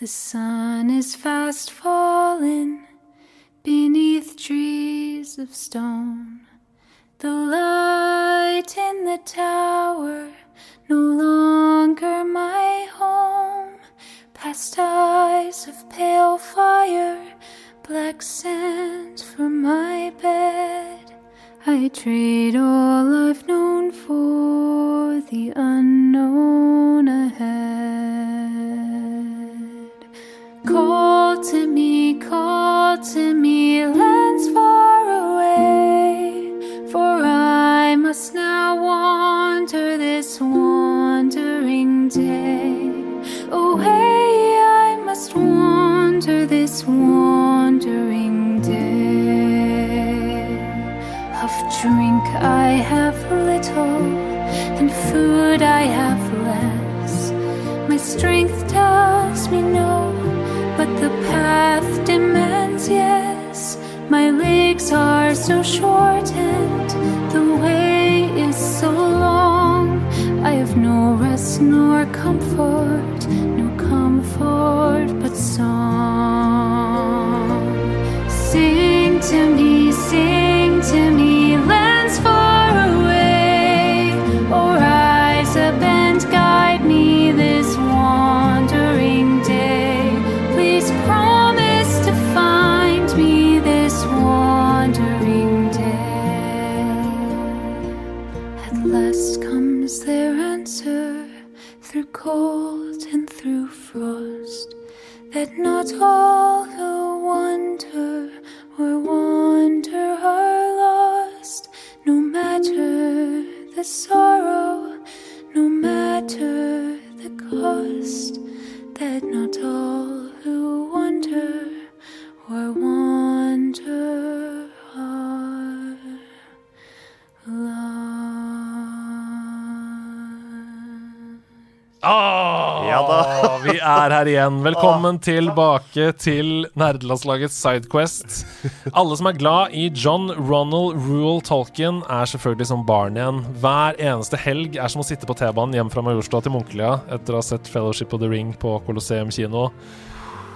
The sun is fast falling beneath trees of stone. The light in the tower no longer my home. Past eyes of pale fire, black sand for my bed. I trade all I've known for the unknown to me, lands far away. For I must now wander this wandering day. Oh, away, I must wander this wandering day. Of drink I have little, and food I have less. My strength tells me no, but the path demands yes. My legs are so short and the way is so long. I have no rest nor comfort, no comfort not all who wander or wander are lost, no matter the sorrow, no matter the cost, that not all who wander or wander Ah, Ja da. vi er her igjen. Velkommen tilbake til nerdelandslagets Sidequest. Alle som er glad i John Ronald Rule Tolkien, er selvfølgelig som barn igjen. Hver eneste helg er som å sitte på T-banen hjem fra Majorstua til Munkelia etter å ha sett Fellowship of the Ring på Colosseum kino.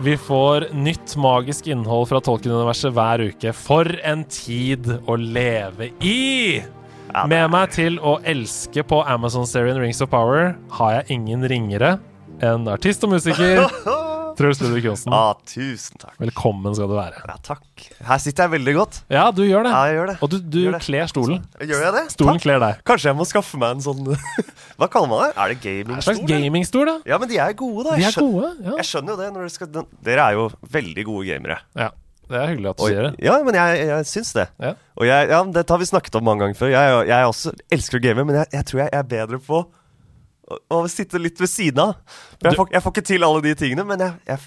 Vi får nytt magisk innhold fra Tolkien-universet hver uke. For en tid å leve i! Med meg til å elske på Amazon-serien Rings of Power har jeg ingen ringere enn artist og musiker Truls Ludvig Johnsen. Ah, tusen takk. Velkommen skal du være. Ja, takk. Her sitter jeg veldig godt. Ja, du gjør det. Ja, jeg gjør det. Og du, du Gjør det. kler stolen. Gjør jeg det? Stolen Takk. kler deg. Kanskje jeg må skaffe meg en sånn Hva kaller man det? Er det gamingstol? slags gamingstol, da. Ja, men de er gode, da. De Jeg er gode. Ja. Jeg skjønner jo det. Skal, dere er jo veldig gode gamere. ja. Det er hyggelig at du Og, sier det. ja, men jeg, jeg syns det. Ja. Og jeg, ja, Dette har vi snakket om mange ganger før. Jeg, jeg også elsker å game, men jeg, jeg tror jeg er bedre på å, å sitte litt ved siden av. Jeg, får, jeg får ikke til alle de tingene, men jeg, jeg,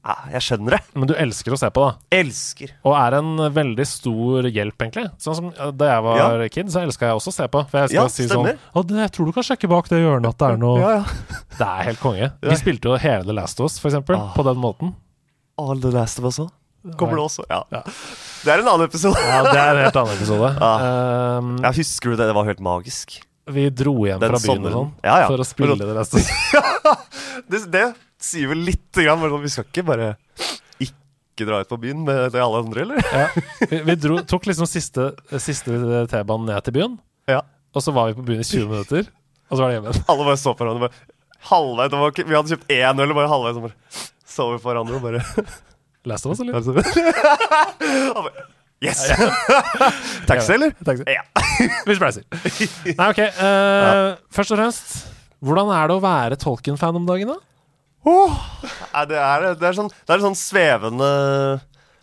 ja, skjønner det. Men du elsker å se på, da. Elsker. Og er en veldig stor hjelp, egentlig. Sånn som Da jeg var kid, så elska jeg også å se på. For jeg skal Ja, si stemmer. sånn Å, det, jeg tror du kan sjekke bak det hjørnet at det er noe Ja, ja. Det er helt konge. Ja. Vi spilte jo hele The Last of Us, for eksempel, Ah. på den måten. All the last of us òg. Kommer det også? Ja. Ja. Det er en annen episode. Ja, det er en helt annen episode. Ja. Um, Jeg husker du det? Det var helt magisk. vi dro hjem Den fra byen og sånn Ja, ja. for å spille det Us. Det, det sier vel lite grann. men Vi skal ikke bare ikke dra ut på byen med det alle andre, eller? Ja. Vi, vi dro, tok liksom siste, siste T-banen ned til byen, Ja. og så var vi på byen i 20 minutter, og så var det hjemme igjen. Alle bare så på hverandre. Halvveis, vi hadde kjøpt én øl, og bare halvveis så vi på hverandre og bare Last of Us, eller? Yes! Taxi, eller? Taxi. Ja. Vi spleiser. Nei, ok. eh, Først og fremst, hvordan er det å være Tolkien-fan om dagen, da? Nei, det, er, det, er sånn, det er sånn svevende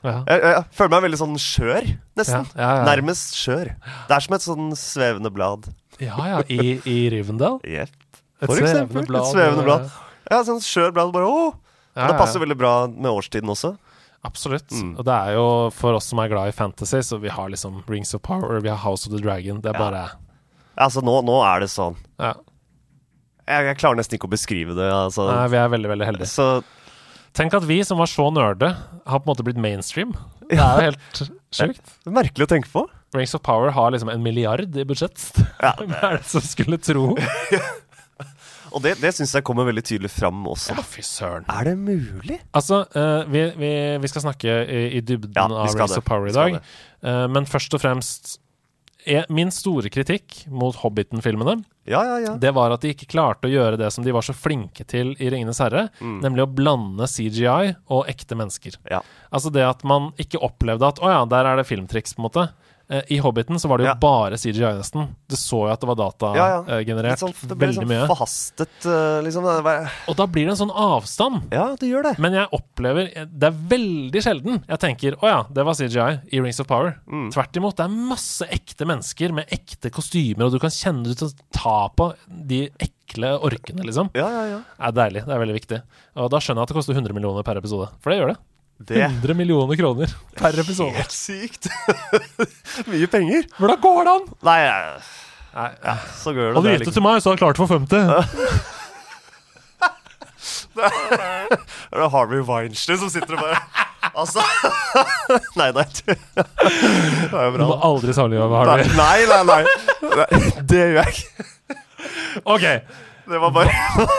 Ja. jeg, jeg føler meg veldig sånn skjør, nesten. Ja, ja, ja. Nærmest skjør. Det er som et sånn svevende blad. Ja, ja, i, i Rivendell. Jepp. Et For eksempel. Et svevende blad. Ja, sånn skjør blad. Bare! Ja, Og det passer veldig bra med årstiden også. Absolutt. Mm. Og det er jo for oss som er glad i fantasy, så vi har liksom Rings of Power, vi har House of the Dragon. Det er Ja. bare Altså, nå, nå er det sånn. ja. Jeg, jeg klarer nesten ikke å beskrive det. Altså. Nei, vi er veldig, veldig heldige. Så Tenk at vi som var så nerde, har på en måte blitt mainstream. Det er jo helt sjukt. er merkelig å tenke på. Rings of Power har liksom en milliard i budsjett. Ja, Hvem er det som skulle tro? Og det, det syns jeg kommer veldig tydelig fram også. Ja, fy søren. Er det mulig? Altså, uh, vi, vi, vi skal snakke i, i dybden Ja, av Race of Power i dag. uh, men først og fremst er Min store kritikk mot Hobbiten-filmene Ja, ja, ja. Det var at de ikke klarte å gjøre det som de var så flinke til i 'Ringenes herre', nemlig å blande CGI og ekte mennesker. Mm. Ja. Altså det at man ikke opplevde at 'Å ja, der er det filmtriks', på en måte. Eh, I 'Hobbiten' så var det jo Ja. bare CGI, nesten. Du så jo at det var ja, ja. sånn, det ble veldig sånn mye. forhastet, eh, liksom. Og da blir det en sånn avstand. Ja, det gjør det. Men jeg opplever Det er veldig sjelden jeg tenker 'Å ja, det var CGI i Rings of Power'. Mm. Tvert imot. Det er masse ekte mennesker med ekte kostymer, og du kan kjenne ut og ta på de ekle orkene, liksom. Ja, ja, ja. Det er deilig. Det er veldig viktig. Og da skjønner jeg at det koster 100 millioner per episode. For det gjør det. Det er 100 millioner kroner per episode. helt sykt. Mye penger. Hvordan går det an? Nei, Nei. Nei, så går det. Hadde du det gitt det til meg, så hadde jeg klart for 50. Er det Harvey Weinstein som sitter og bare Altså Nei, nei. Det er jo Du må aldri sammenligne med Harvey. nei, nei, nei. Nei, Det gjør jeg ikke. Ok, Det var bare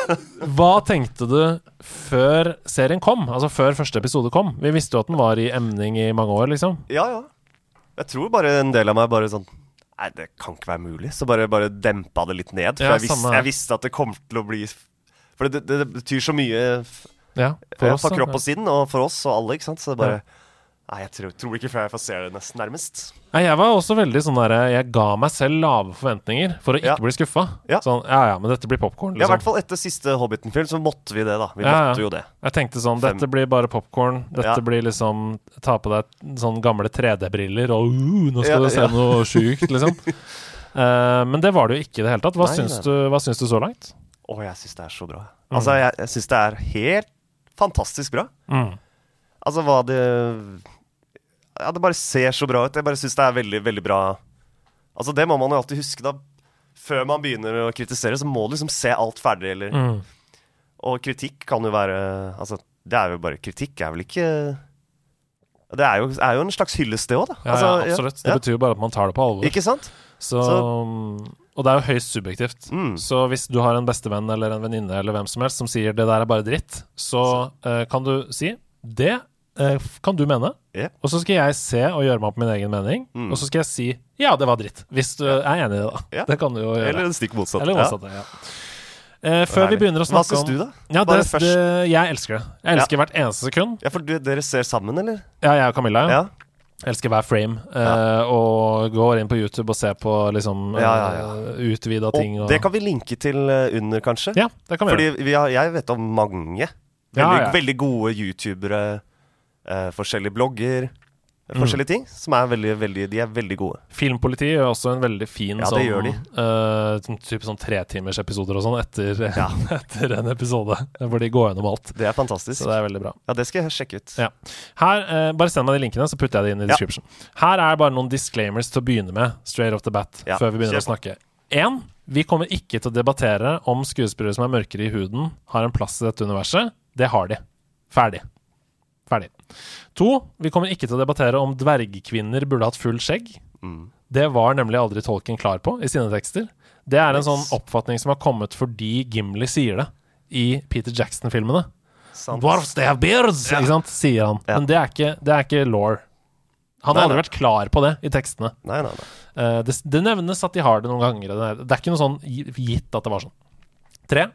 Hva tenkte du før serien kom? Altså før første episode kom? Vi visste jo at den var i emning i mange år, liksom. Ja, ja. Jeg tror bare en del av meg bare sånn Nei, det kan ikke være mulig. Så bare, bare dempa det litt ned. For Ja, jeg, visste, jeg visste at det kom til å bli For det, det, det betyr så mye Ja, for, oss, for kropp og sinn, og for oss og alle, ikke sant. Så det bare Nei, jeg tror, tror ikke før jeg får se det nesten nærmest. Nei, jeg var også veldig sånn der Jeg ga meg selv lave forventninger for å ikke Ja. bli skuffa. Ja. Sånn, ja ja, men dette blir popkorn, Ja, i hvert liksom. fall etter siste Hobbiten-film, så måtte vi det, da. Vi Ja, måtte jo det. Jeg tenkte sånn Fem. Dette blir bare popkorn. Dette blir liksom Ta på deg sånn gamle 3D-briller, og uh, nå skal du se noe sjukt, liksom. uh, men det var det jo ikke i det hele tatt. Hva, Nei, syns, du, hva syns du så langt? Å, jeg syns det er så bra. Mm. Altså, jeg, jeg syns det er helt fantastisk bra. Mm. Altså, hva det Ja, det bare ser så bra ut. Jeg bare syns det er veldig, veldig bra Altså, det må man jo alltid huske, da. Før man begynner å kritisere, så må du liksom se alt ferdig, eller Mm. Og kritikk kan jo være Altså, det er jo bare Kritikk er vel ikke Det er jo, er jo en slags hyllest, det òg, da. Ja, Altså, ja, absolutt. Det betyr jo bare at man tar det på alvor. Ikke sant? Så, og det er jo høyst subjektivt. Mm. Så hvis du har en bestevenn eller en venninne eller hvem som helst som sier 'det der er bare dritt', så uh, kan du si 'det kan du mene', Yeah. og så skal jeg se og gjøre meg opp min egen mening, Mm. og så skal jeg si 'ja, det var dritt', hvis du er enig i det, da. Yeah. Det kan du jo gjøre. Eller stikk motsatt. Eller motsatt, ja. Eh, før vi begynner å Hva snakke syns om du, da? Ja, det, det, Jeg elsker det. Jeg elsker hvert eneste sekund. Ja, for du, dere ser sammen, eller? Ja, jeg og Camilla. Ja. Ja. Jeg elsker hver frame. eh, og går inn på YouTube og ser på liksom Ja, ja, ja. eh, utvida ting. Og Og, det kan vi linke til eh, under, kanskje. Ja, det kan vi gjøre. Fordi vi har, jeg vet om mange veldig, Ja, ja. veldig gode youtubere, eh, forskjellige blogger, Mm. forskjellige ting, som er veldig, veldig De er veldig gode. Filmpoliti gjør også en veldig fin Ja, sånn sånn type sånn tretimersepisoder og sånn etter, Ja. etter en episode. Hvor de går gjennom alt. Det er fantastisk. Så det er veldig bra. Ja, det skal jeg sjekke ut. Ja. Her, uh, Bare send meg de linkene, så putter jeg det inn i description. Her er bare noen disclaimers til å begynne med, straight off the bat, før vi begynner å snakke. Én, vi kommer ikke til å debattere om skuespillere som er mørkere i huden, har en plass i dette universet. Det har de. Ferdig. Ferdig. To, vi kommer ikke til å debattere om dvergkvinner burde hatt full skjegg. Mm. Det var nemlig aldri tolken klar på i sine tekster. Det er en Yes. sånn oppfatning som har kommet fordi Gimli sier det i Peter Jackson-filmene. Dwarfs, they have beards! Ja. Ikke sant? Sier han. Ja. Men det er ikke, det er ikke law. Han har Nei, aldri nei. vært klar på det i tekstene. Nei. Eh, det, det nevnes at de har det noen ganger. Det er ikke noe sånn gitt at det var sånn. Tre.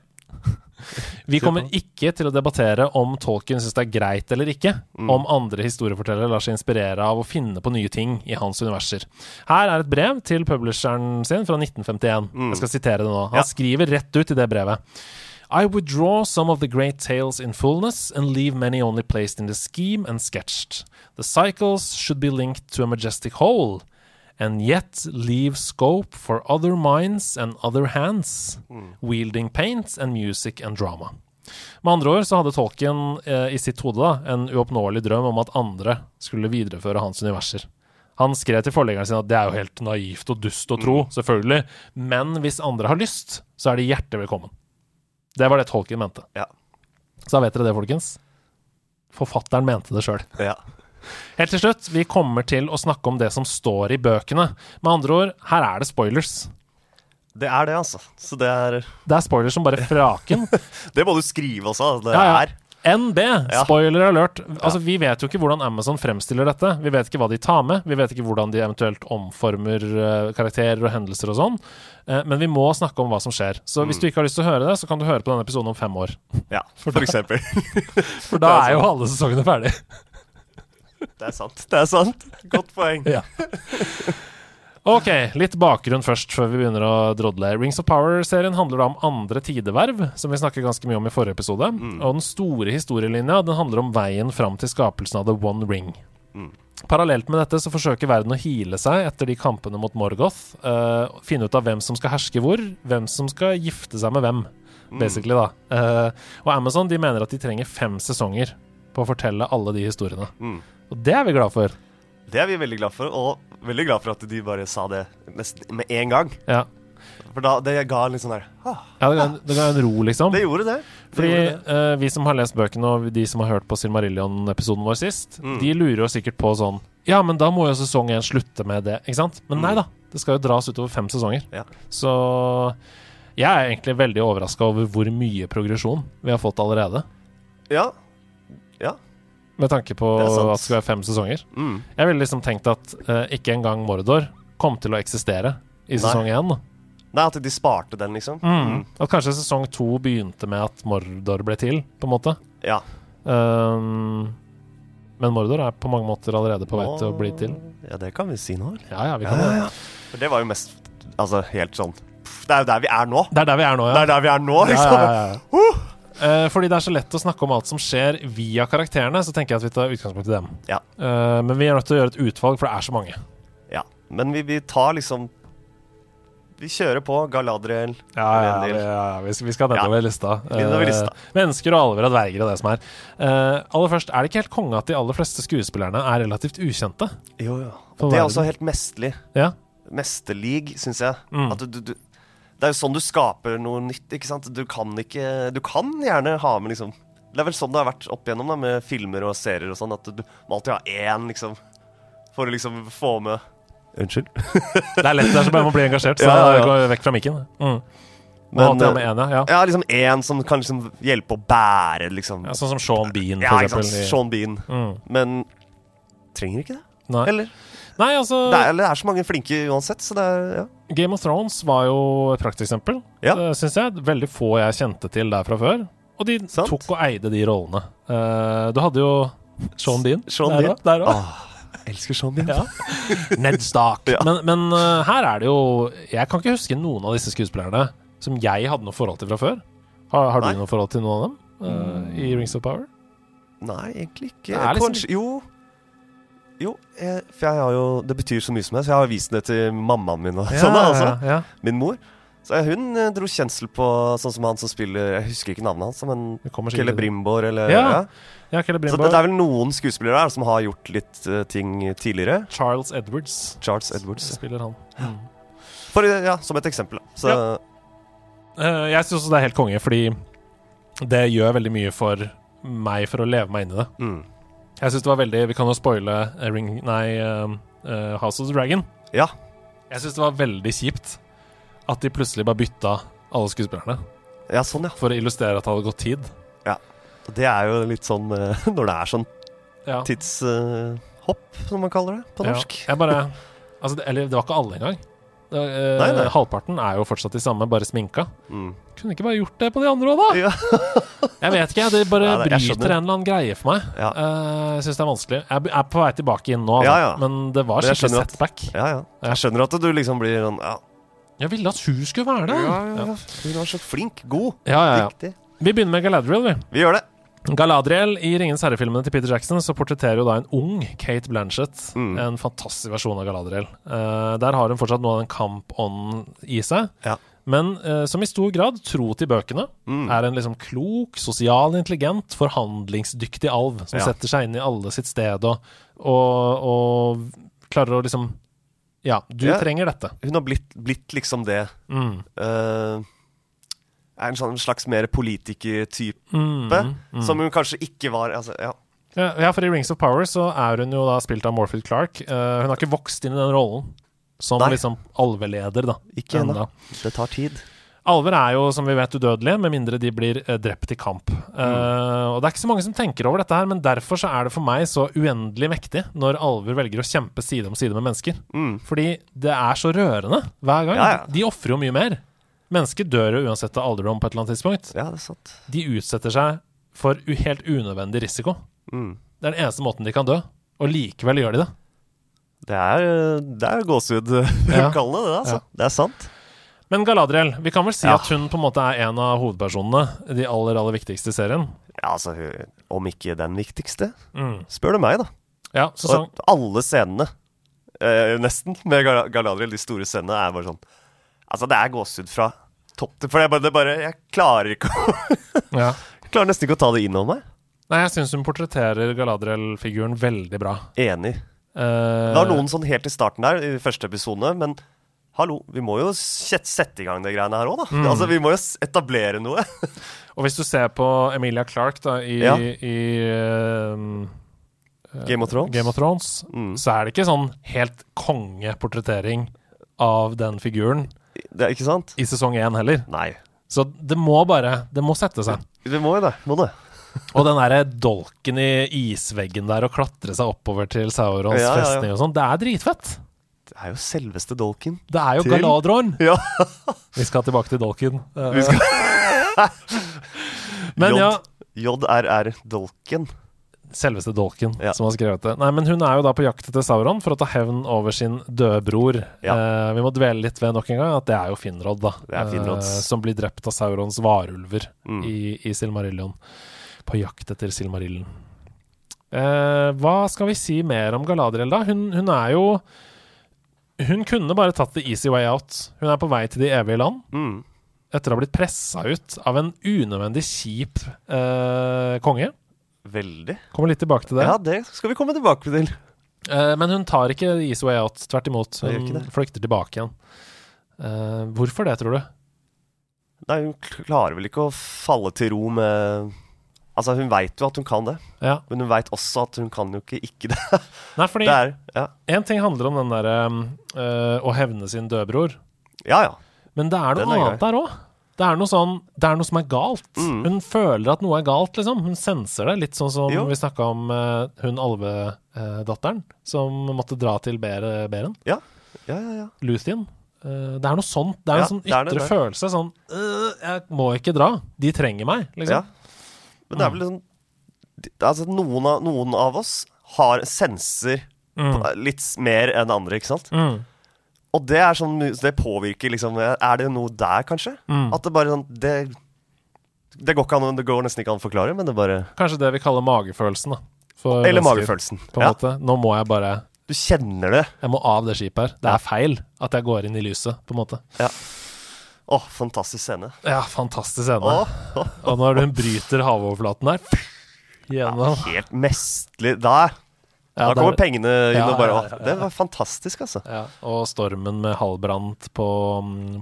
Vi kommer ikke til å debattere om Tolkien syns det er greit eller ikke, Mm. om andre historiefortellere lar seg inspirere av å finne på nye ting i hans universer. Her er et brev til publisheren sin fra 1951. Jeg skal sitere det nå. Han Mm. Ja. skriver rett ut i det brevet. I withdraw some of the great tales in fullness and leave many only placed in the scheme and sketched. The cycles should be linked to a majestic whole, and yet leave scope for other minds and other hands, wielding paints and music and drama. Med andre ord så hadde Tolkien eh, i sitt hode da, en uoppnåelig drøm om at andre skulle videreføre hans universer. Han skrev til forleggeren sin at det er jo helt naivt og dust å tro, selvfølgelig, men hvis andre har lyst, så er de hjertelig velkommen. Det var det Tolkien mente. Ja. Så da vet dere det, folkens. Forfatteren mente det sjøl. Ja. Helt til slutt, vi kommer til å snakke om det som står i bøkene. Med andre ord, her er det spoilers. Det er det, altså. Så det er Det er spoilers som bare fraken. Det må du skrive også. Det Ja, ja. er NB, spoiler alert. Altså, Vi vet jo ikke hvordan Amazon fremstiller dette. Vi vet ikke hva de tar med. Vi vet ikke hvordan de eventuelt omformer eh, karakterer og hendelser og sånn. Eh, men vi må snakke om hva som skjer. Så hvis du ikke har lyst til å høre det, så kan du høre på denne episoden om fem år. Ja, for eksempel. For da er er jo alle sesongene ferdig. Det er sant. Det er sant. Godt poeng. Ja. Ok, litt bakgrunn først, før vi begynner å drodle. Rings of Power-serien handler da om andre tideverv, som vi snakket ganske mye om i forrige episode. Og den store historielinja den handler om veien fram til skapelsen av The One Ring. Parallelt med dette så forsøker verden å hile seg etter de kampene mot Morgoth. Uh, finne ut av hvem som skal herske hvor, hvem som skal gifte seg med hvem, basically, da. Uh, og Amazon de mener at de trenger fem sesonger på å fortelle alle de historiene. Mm. Og det er vi glad for. Det er vi veldig glad for, og veldig glad for at de bare sa det nesten med en gang. Ja, For da, det ga en litt sånn der ah, ja det, ga, det ga en ro, liksom. Det gjorde det. det Fordi gjorde det. Uh, vi som har lest bøkene, og de som har hørt på Silmarillion-episoden vår sist, Mm. de lurer jo sikkert på sånn Ja, men da må jo sesong én slutte med det, ikke sant? Men nei Mm. da. Det skal jo dras utover fem sesonger. Ja. Så jeg er egentlig veldig overraska over hvor mye progresjon vi har fått allerede. Ja. Med tanke på Det at det skal være fem sesonger. Mm. Jeg ville liksom tenkt at uh, ikke engang Mordor kom til å eksistere i sesong én. Nei, at de sparte den, liksom. Mm. At kanskje sesong to begynte med at Mordor ble til, på en måte. Ja. Um, men Mordor er på mange måter allerede på vei til å bli til. Ja, det kan vi si nå. Ja, ja, vi Ja, kan ja, det. ja. For det var jo mest Altså helt sånn Det er jo der vi er nå. Det er der vi er nå, ja. Det er der vi er nå, ja, liksom. ja, ja, ja. Eh, fordi det er så lett å snakke om alt som skjer via karakterene, så tenker jeg at vi tar utgangspunkt i dem. Ja. Uh, men vi er nødt til å gjøre et utvalg, for det er så mange. Ja. Men vi, vi tar liksom Vi kjører på Galadriel. Ja, ja, ja. Vi, skal, vi skal nedover lista. Uh, lista. Eh, mennesker og alver og dverger og det som er. Uh, aller først, er det ikke helt konge at de aller fleste skuespillerne er relativt ukjente? Jo, jo. Det er også helt mesterlig. Ja. Mesterlig, syns jeg. Mm. At du, du, du Det er jo sånn du skaper noe nytt, ikke sant. Du kan ikke Du kan gjerne ha med liksom Det er vel sånn det har vært opp igjennom da, med filmer og serier og sånn, at du må alltid ha én, liksom, for å liksom få med Unnskyld. Det er lett der, så bare må bli engasjert. Så Ja, ja, ja. gå vekk fra mikken. Mm. Men, ha med eh, en, ja. ja. Ja, liksom én som kan liksom hjelpe å bære, liksom. ja. Sånn som Sean Bean, Ja, for ikke sant. eksempel. i- Sean Bean. Mm. Men trenger ikke det. Nei. Eller? Nei, altså Det er, eller det er så mange flinke uansett, så det er ja. Game of Thrones var jo et prakteksempel, Ja. ja. syns jeg. Veldig få jeg kjente til der fra før. Og de Sant. tok og eide de rollene. Uh, du hadde jo Sean Bean Sean der også, Der òg. Elsker Sean Bean. Ja. Ned Stark. Ja. Men, men uh, her er det jo Jeg kan ikke huske noen av disse skuespillerne som jeg hadde noe forhold til fra før. Har, har du noe forhold til noen av dem uh, i Rings of Power? Nei, egentlig ikke. Liksom- Kanskje Jo. Jo, jeg, for jeg har jo Det betyr så mye som helst. Jeg har vist det til mammaen min og sånn, da, altså. ja. Min mor. Så hun eh, dro kjensel på sånn som han som spiller Jeg husker ikke navnet hans, men Kelle Brimbor eller Ja, ja. Ja, Kelle Så det, det er vel noen skuespillere der som har gjort litt uh, ting tidligere. Charles Edwards Charles Edwards. spiller han. For, eh, ja, som et eksempel. Så Ja. Uh, jeg syns også det er helt konge, fordi det gjør veldig mye for meg for å leve meg inn i det. mm. Jeg synes det var veldig Vi kan jo spoile eh, Ring Nei, eh, House of the Dragon. Ja. Jeg syns det var veldig kjipt at de plutselig bare bytta alle skuespillerne ja, sånn, ja. for å illustrere at det hadde gått tid. Og Det er jo litt sånn når det er sånn Ja. tidshopp, som man kaller det på Ja. norsk. Jeg bare altså, det, Eller det var ikke alle engang. Det, uh, Nei, nei. Halvparten er jo fortsatt de samme, bare sminka. Mm. Kunne ikke bare gjort det på de andre òg, da? Ja. Jeg vet ikke, det bare Ja, det- bryter en eller annen greie for meg. Ja. Uh, jeg syns det er vanskelig. Jeg er på vei tilbake inn nå, altså. Men det var skikkelig at- setback. Jeg skjønner at du liksom blir sånn Ja, Jeg ville at hun skulle være det. ja, ja. Hun var så flink. God. Ja, ja, ja. Riktig. Vi begynner med Galadriel, vi. Vi gjør det. Galadriel i Ringens herre-filmene til Peter Jackson så portretterer jo da en ung Kate Blanchett. Mm. En fantastisk versjon av Galadriel. Uh, der har hun fortsatt noe av den kampånden i seg. Ja. Men eh, som i stor grad, tro til bøkene, Mm. er en liksom klok, sosial, intelligent, forhandlingsdyktig alv som Ja. setter seg inn i alle sitt sted og, og, og klarer å liksom Ja, du Ja. trenger dette. Hun har blitt, blitt liksom det. Mm. Uh, er en sånn slags mer politikertype, Mm. Mm. som hun kanskje ikke var. Altså, ja. Ja, for i Rings of Power så er hun jo da spilt av Morfield Clark. Uh, hun har ikke vokst inn i den rollen som Nei. liksom alveleder, da. Ikke ennå. Det tar tid. Alver er jo, som vi vet, udødelige, med mindre de blir eh, drept i kamp. Eh, og det er ikke så mange som tenker over dette her, men derfor så er det for meg så uendelig mektig når alver velger å kjempe side om side med mennesker. Mm. Fordi det er så rørende hver gang. Ja, ja. De ofrer jo mye mer. Mennesker dør jo uansett av alderdom på et eller annet tidspunkt. Ja, det er sant. De utsetter seg for helt unødvendig risiko. Mm. Det er den eneste måten de kan dø, og likevel gjør de det. Det er, det er kalle det, altså. Ja. Det er sant. Men Galadriel, vi kan vel si Ja. at hun på en måte er en av hovedpersonene i de aller, aller viktigste i serien. Ja, altså, om ikke den viktigste, Mm. spør du meg, da. Ja, sesong Og alle scenene, eh, nesten, med Gal- Galadriel, de store scenene, er bare sånn Altså, det er gåsehud fra topp til For jeg bare, det er bare Jeg klarer ikke å ja. Klarer nesten ikke å ta det inn over meg. Nei, jeg syns hun portretterer Galadriel-figuren veldig bra. Enig. Eh, Det var noen sånn helt i starten der, i første episode, men hallo, vi må jo sette i gang de greiene her òg, da. Mm. Altså, vi må jo etablere noe. Og hvis du ser på Emilia Clarke da, i, Ja. i eh, Game of Thrones. Game of Thrones, Mm. så er det ikke sånn helt kongeportrettering av den figuren Det er ikke sant? i sesong én heller. Nei. Så det må bare Det må sette seg. Det må jo det. Må det. Og den derre dolken i isveggen der og klatre seg oppover til Saurons Ja, ja, festning og sånn, det er dritfett. Det er jo selveste dolken. Det er jo Til- Galadron. Ja. Vi skal tilbake til dolken. Eh, Vi skal Men ja, JRR Dolken. Selveste dolken Ja. som har skrevet det. Nei, men hun er jo da på jakt etter Sauron for å ta hevn over sin døde bror. Ja. Eh, vi må dvele litt ved nok en gang at det er jo Finrod, da. Er Eh, som blir drept av Saurons varulver Mm. i, i Silmarillion. På jakt etter Silmarillen. Eh, hva skal vi si mer om Galadriel, da? Hun, hun er jo Hun kunne bare tatt the easy way out. Hun er på vei til de evige land Mm. etter å ha blitt pressa ut av en unødvendig kjip eh, konge. Veldig. Kommer litt tilbake til det. Ja, det skal vi komme tilbake til. Eh, men hun tar ikke the easy way out. Tvert imot. Hun flykter tilbake igjen. Eh, hvorfor det, tror du? Nei, hun klarer vel ikke å falle til ro med Altså, hun veit jo at hun kan det, Ja. men hun veit også at hun kan jo ikke ikke det. Nei, fordi Det er Ja, en ting handler om den derre øh, å hevne sin dødbror, ja. ja. men det er noe er annet der òg. Det er noe sånn Det er noe som er galt. Mm. Hun føler at noe er galt, liksom. Hun senser det. Litt sånn som Jo. vi snakka om uh, hun alvedatteren som måtte dra til Beren. beren. ja, ja, ja. Luthien. Uh, det er noe sånt. Det er en Ja, sånn er det, ytre det. følelse. Sånn øh, Jeg må ikke dra. De trenger meg, liksom. ja. Men det er vel liksom Altså, noen av, noen av oss har senser Mm. litt mer enn andre, ikke sant? Mm. Og det er sånn Det påvirker liksom Er det noe der, kanskje? Mm. At det bare sånn Det Det går an Det går nesten ikke an å forklare, men det bare Kanskje det vi kaller magefølelsen, da. For Eller magefølelsen. På en Ja. måte. Nå må jeg bare Du kjenner det. Jeg må av det skipet her. Det er feil at jeg går inn i lyset, på en måte. Å, fantastisk scene. Ja, fantastisk scene. Oh, oh, Og når hun bryter havoverflaten der Gjennom helt mesterlig. Der! ja, da kommer der- pengene inn Ja, og bare ja, ja, ja. det var fantastisk, altså. ja, Og stormen med halvbrant på,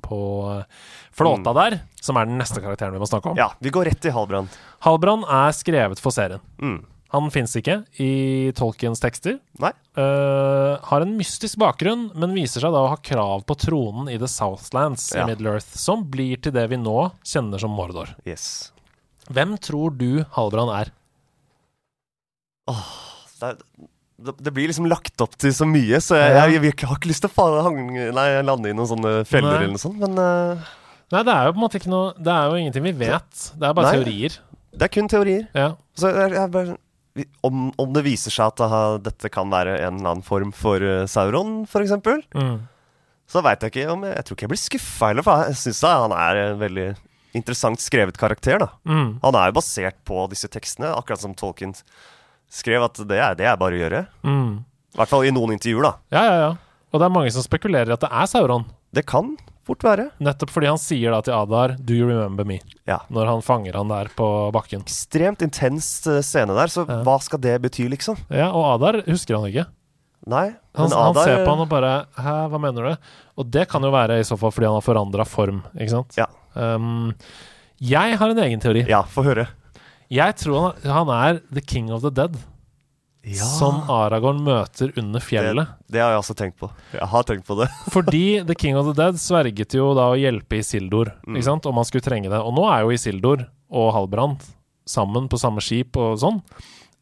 på eh, flåta Mm. der, som er den neste karakteren vi må snakke om. Ja, vi går rett i Halvbrand. Halvbrand er skrevet for serien. Mm. Han fins ikke i Tolkiens tekster. Nei. Uh, har en mystisk bakgrunn, men viser seg da å ha krav på tronen i The Southlands Ja. i Middle-earth, som blir til det vi nå kjenner som Mordor. Yes. Hvem tror du Halbrand er? Det, er, det, det blir liksom lagt opp til så mye, så jeg, jeg, jeg, har ikke lyst til å hang, nei, lande i noen sånne feller Nei. eller noe sånt, men uh... Nei, det er jo på en måte ikke noe Det er jo ingenting vi vet. Det er bare Nei. teorier. det er kun teorier. Ja. Så jeg, jeg bare, vi- om, om det viser seg at aha, dette kan være en eller annen form for uh, Sauron, eksempel, Mm. så veit jeg ikke om jeg, jeg tror ikke jeg blir skuffa heller, for jeg syns han er en veldig interessant skrevet karakter, da. Mm. Han er jo basert på disse tekstene, akkurat som Tolkien skrev at det er, det er bare å gjøre. Mm. I hvert fall i noen intervjuer, da. Ja, ja, ja. Og det er mange som spekulerer i at det er Sauron. Det kan fort være. Nettopp fordi han sier da til Adar 'Do you remember me?' Ja. når han fanger han der på bakken. Ekstremt intens eh, scene der, så Ja. hva skal det bety, liksom? Ja, Og Adar husker han ikke. Nei, Han, men han ser på han og bare 'Hæ, hva mener du?' Og det kan jo være i så fall fordi han har forandra form, ikke sant? Ja. Um, jeg har en egen teori. Ja, få høre. Jeg tror han, han er the king of the dead. Ja. som Aragorn møter under fjellet. det har jeg også tenkt på. Jeg har tenkt på det. Fordi The King of the Dead sverget jo da å hjelpe Isildur, Mm. ikke sant? om han skulle trenge det. Og nå er jo Isildur og Halbrand sammen på samme skip og sånn.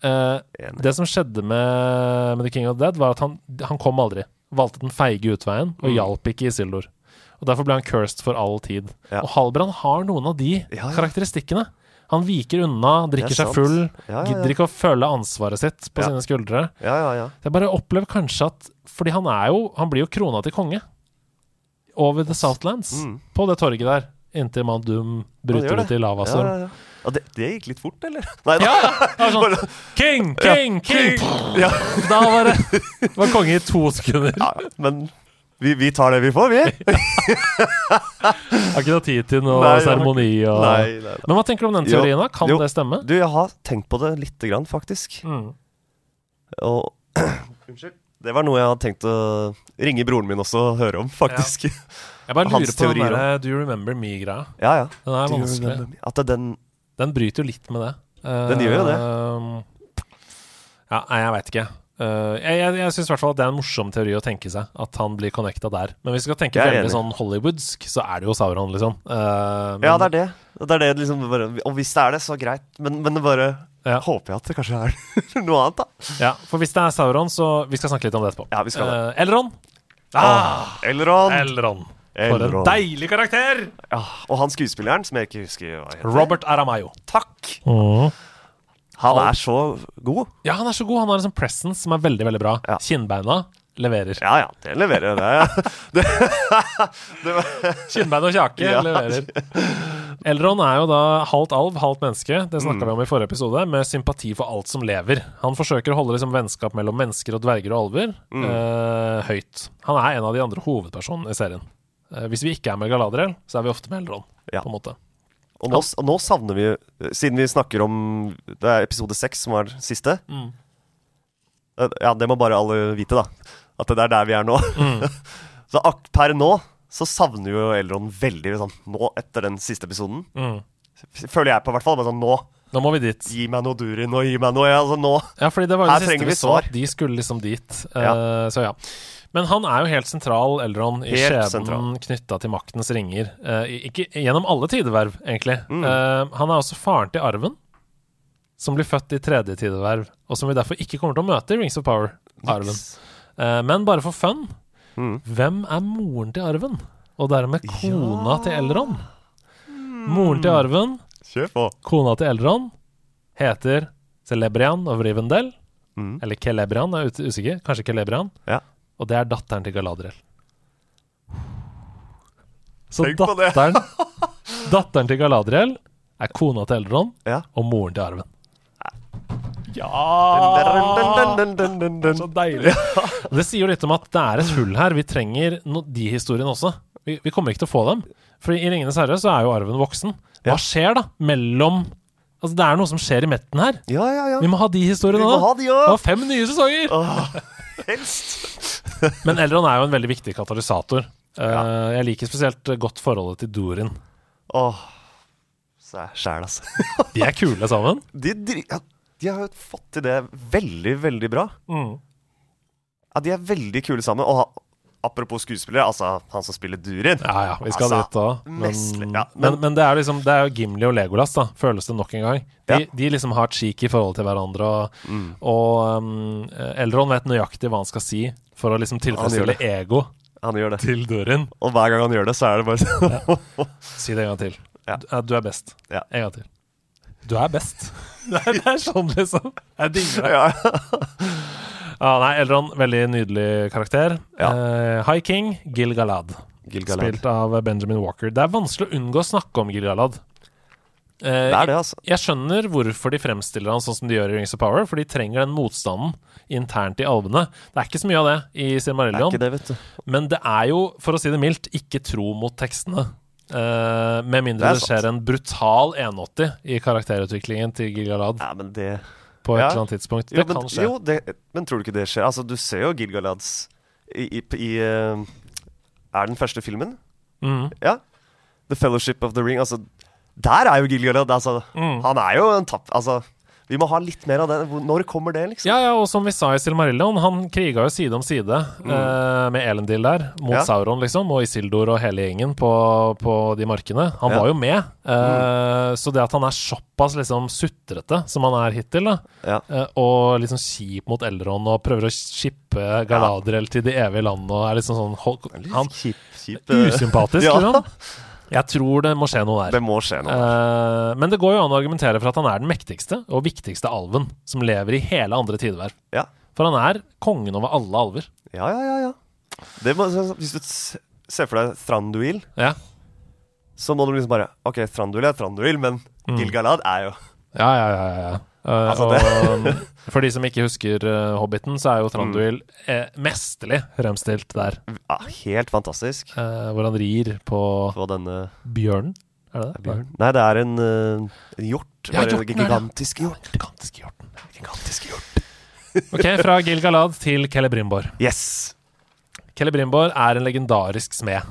Eh, det som skjedde med, med The King of the Dead, var at han, han kom aldri. Valgte den feige utveien og Mm. hjalp ikke Isildur. Og Derfor ble han cursed for all tid. Ja. Og Halbrand har noen av de Ja, ja. karakteristikkene. Han viker unna, drikker er seg full, Ja, ja, gidder ikke å føle ansvaret sitt på Ja. sine skuldre. Ja, ja, ja. Jeg bare opplever kanskje at Fordi han er jo Han blir jo krona til konge over The Southlands. Mm. På det torget der. Inntil Mount Doom bryter ut i Ja, lavastorm. ja, ja. Ja, det, det gikk litt fort, eller? Nei, da. Ja, ja. Sånn King, king, king! Ja, Da var det var konge i to sekunder. ja, men vi, vi tar det vi får, vi. Har ikke noe tid til noe seremoni og Nei, nei, nei. Men hva tenker du om den teorien, da? Kan jo. det stemme? Du, jeg har tenkt på det lite grann, faktisk. Mm. Og Unnskyld. Det var noe jeg hadde tenkt å ringe broren min også og høre om, faktisk. Jeg bare lurer på den der derre Do you remember me-greia. Ja, ja. Den er vanskelig. At den Den bryter jo litt med det. Den gjør jo det. Uh, ja, nei, jeg veit ikke. Eh, jeg jeg, jeg syns i hvert fall at det er en morsom teori å tenke seg. At han blir connecta der. Men hvis vi skal tenke veldig sånn hollywoodsk, så er det jo Sauron, liksom. Uh, men, Ja, det er det. Det er det liksom bare, Og hvis det er det, så greit. Men, men det bare Ja. håper jeg at det kanskje er noe annet, da. Ja, for hvis det er Sauron, så Vi skal snakke litt om det etterpå. Ja, vi skal det. Uh, Elrond. Ah, Elrond. Elron. For en deilig karakter! Ja, og han skuespilleren, som jeg ikke husker hva heter. Robert Aramayo. Takk! Mm. Han er så god. Ja, han er så god. Han har en sånn presence som er veldig, veldig bra. Ja. Kinnbeina leverer. Ja ja, det leverer det. Kinnbein og kjake Ja. leverer. Elrond er jo da halvt alv, halvt menneske. Det snakka vi om i forrige episode, med sympati for alt som lever. Han forsøker å holde liksom vennskap mellom mennesker og dverger og alver eh, høyt. Han er en av de andre hovedpersonene i serien. Eh, hvis vi ikke er med Galadriel, så er vi ofte med Elrond. Ja. På en måte. Og nå, og nå savner vi, siden vi snakker om Det er episode seks som var siste. Mm. Eh, Ja, det må bare alle vite, da. At det er der vi er nå. Mm. så per nå så savner jo Elrond veldig sånn Nå, etter den siste episoden, Mm. føler jeg på hvert fall. Sånn Nå, Nå må vi dit. gi meg noe Durin, og gi meg noe ja, altså, Nå. Ja, fordi det var jo det siste vi så, at de skulle liksom dit. Eh, så ja. Men han er jo helt sentral, Elrond, i Helt skjebnen knytta til maktens ringer. Uh, ikke gjennom alle tideverv, egentlig. Mm. Uh, han er også faren til arven, som blir født i tredje tideverv, og som vi derfor ikke kommer til å møte i Rings of Power. Arven. Eh, men bare for fun, Mm. hvem er moren til arven? Og dermed kona Ja. til Elrond? Moren til arven, kona til Elrond, heter Celebrian of Rivendell. Mm. Eller Celebrian, jeg er usikker. Kanskje Celebrian. Ja. Og det er datteren til Galadriel. Så Tenk på det. datteren Datteren til Galadriel er kona til Eldron Ja. og moren til arven. Ja! dun, dun, dun, dun, Så deilig. Det sier jo litt om at det er et hull her. Vi trenger no de historiene også. Vi, vi kommer ikke til å få dem. For i 'Ringenes herre' så er jo arven voksen. Hva skjer da mellom Altså Det er noe som skjer i metten her. Ja, ja, ja. Vi må ha de Vi historiene må òg. Det var fem nye sesonger! Åh, Helst. Men Elrond er jo en veldig viktig katalysator. Eh, Ja. jeg liker spesielt godt forholdet til Dorin. Åh. Så sjæl, altså. De er kule sammen. De, de, ja, de har jo fått til det veldig, veldig bra. Ja, De er veldig kule sammen. Og apropos skuespillere, altså han som spiller Durin Ja ja, vi skal Altså, dit òg. Men, ja, men, men- men det er liksom Det er jo Gimli og Legolas, da, føles det nok en gang. De, Ja. de liksom har i forhold til hverandre, og, Mm. og um, Elrond vet nøyaktig hva han skal si for å liksom tilfredsstille ego Han gjør det. til Durin. Og hver gang han gjør det, så er det bare sånn Si det en gang til. Ja. Du, du er best. Ja. En gang til. Du er best. det, er, det er sånn, liksom. Jeg digger det. ja. Ja, nei, Elrond, veldig nydelig karakter. Ja. Eh, High King, Gil Galad. Gil-galad. Spilt av Benjamin Walker. Det er vanskelig å unngå å snakke om Gil Galad. Eh, Det er det, altså. Jeg skjønner hvorfor de fremstiller han sånn som de gjør i Rings of Power, for de trenger den motstanden internt i alvene. Det er ikke så mye av det i Silmarillion, det, men det er jo, for å si det mildt, ikke tro mot tekstene. Uh, med mindre Det det, skjer en brutal 180 i karakterutviklingen til Gil Galad Ja, men det på et Ja. eller annet tidspunkt. Jo, Det men, kan skje. jo det, men tror du ikke det skjer? Altså, du ser jo Gilgalads i, i, i uh, Er den første filmen? Mm. Ja. The Fellowship of the Ring. Altså, der er jo Gilgalad altså, Mm. Han er jo en tapp... Altså, Vi må ha litt mer av det. Når kommer det, liksom? Ja, ja, og som vi sa i Silmarillion, han kriga jo side om side eh, med Elendil der, mot Mm. Ja. Sauron, liksom, og Isildur og hele gjengen på, på de markene. Han Ja. Mm. var jo med. Eh, Så det at han er såpass liksom sutrete som han er hittil, da, eh, og liksom kjip mot Elrond og prøver å skippe Galadriel til de evige land og er liksom sånn Han Kjip, kjip eh, Usympatisk, liksom. Jeg tror det må skje noe der. Det må skje noe. Eh, men det går jo an å argumentere for at han er den mektigste og viktigste alven som lever i hele andre tideverv. Ja. For han er kongen over alle alver. Ja, ja, ja. ja. Det må, hvis du ser for deg Thranduil, Ja, så må du liksom bare OK, Thranduil er Thranduil, men Mm. Gilgalad er jo ja, ja. ja, ja. Eh, Altså, og for de som ikke husker uh, Hobbiten, så er jo Tranduil Mm. eh, mesterlig fremstilt der. ja, helt fantastisk. Uh, hvor han rir på På denne bjørnen. Er det det? Bjørn? Nei, det er en, en hjort. Ja, hjorten gigantisk hjort. Gigantiske hjorten. Gigantisk hjort. Ok, fra Gil-galad til Celebrimbor. Yes. Celebrimbor er en legendarisk smed.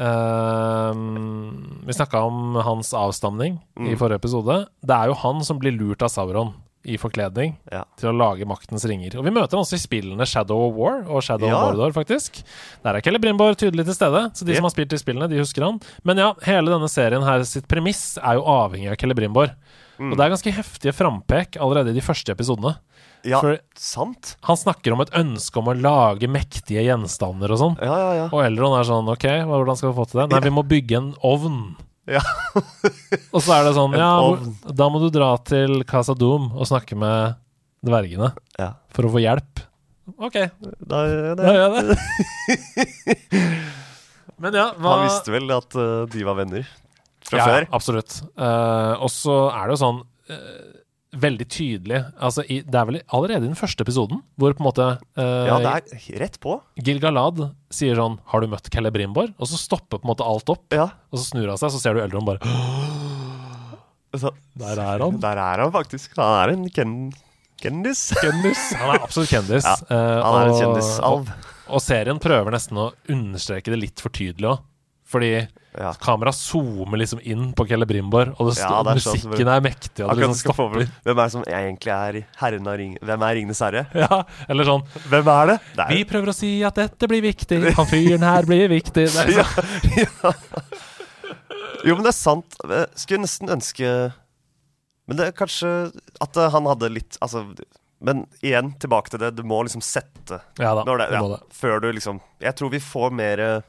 Ehm, vi snakka om hans avstamning i Mm. forrige episode. Det er jo han som blir lurt av Sauron i forkledning Ja. til å lage maktens ringer. Og vi møter han også i spillene Shadow of War og Shadow Ja. of Mordor, faktisk. Der er Celebrimbor tydelig til stede, så de yep. som har spilt i spillene, de husker han. Men ja, hele denne serien her sitt premiss er jo avhengig av Celebrimbor. Mm. Og det er ganske heftige frampek allerede i de første episodene. Ja, For- sant. Han snakker om et ønske om å lage mektige gjenstander og sånn. Ja, ja, ja. Og Elron er sånn OK, hvordan skal vi få til det? Nei, vi må bygge en ovn. Ja. Og så er det sånn Ja, ovn. da må du dra til Casa Doom og snakke med dvergene ja. for å få hjelp. OK, Da, da det. gjør jeg det. Men ja, hva Han visste vel at eh, de var venner fra ja, før? Absolutt. Eh, og så er det jo sånn eh, Veldig tydelig altså i, Det er vel allerede i den første episoden hvor på en måte eh, Ja, det er rett på. Gil-galad sier sånn 'Har du møtt Celebrimbor?' Og så stopper på en måte alt opp. Ja. Og så snur han seg, så ser du Eldron bare Så, Der er han. der er han faktisk. Han er en ken kendis. Kjendis. Han er absolutt kjendis. Ja, Eh, Han er en kjendisalv. Og, og serien prøver nesten å understreke det litt for tydelig òg. Fordi Ja. kameraet zoomer liksom inn på Kelle Brimbor, og det Ja, er som- musikken er mektig, og det liksom stopper. Hvem er det som egentlig er herren av ring... Hvem er Ringenes herre? Ja, eller sånn Hvem er det? Det er Vi prøver å si at dette blir viktig. Han fyren her blir viktig. Ja, sånn. ja. Jo, men det er sant. Jeg skulle nesten ønske Men det er kanskje at eh, han hadde litt Altså Men igjen, tilbake til det. Du må liksom sette Ja da, det, ja, det. Før du liksom Jeg tror vi får mer eh,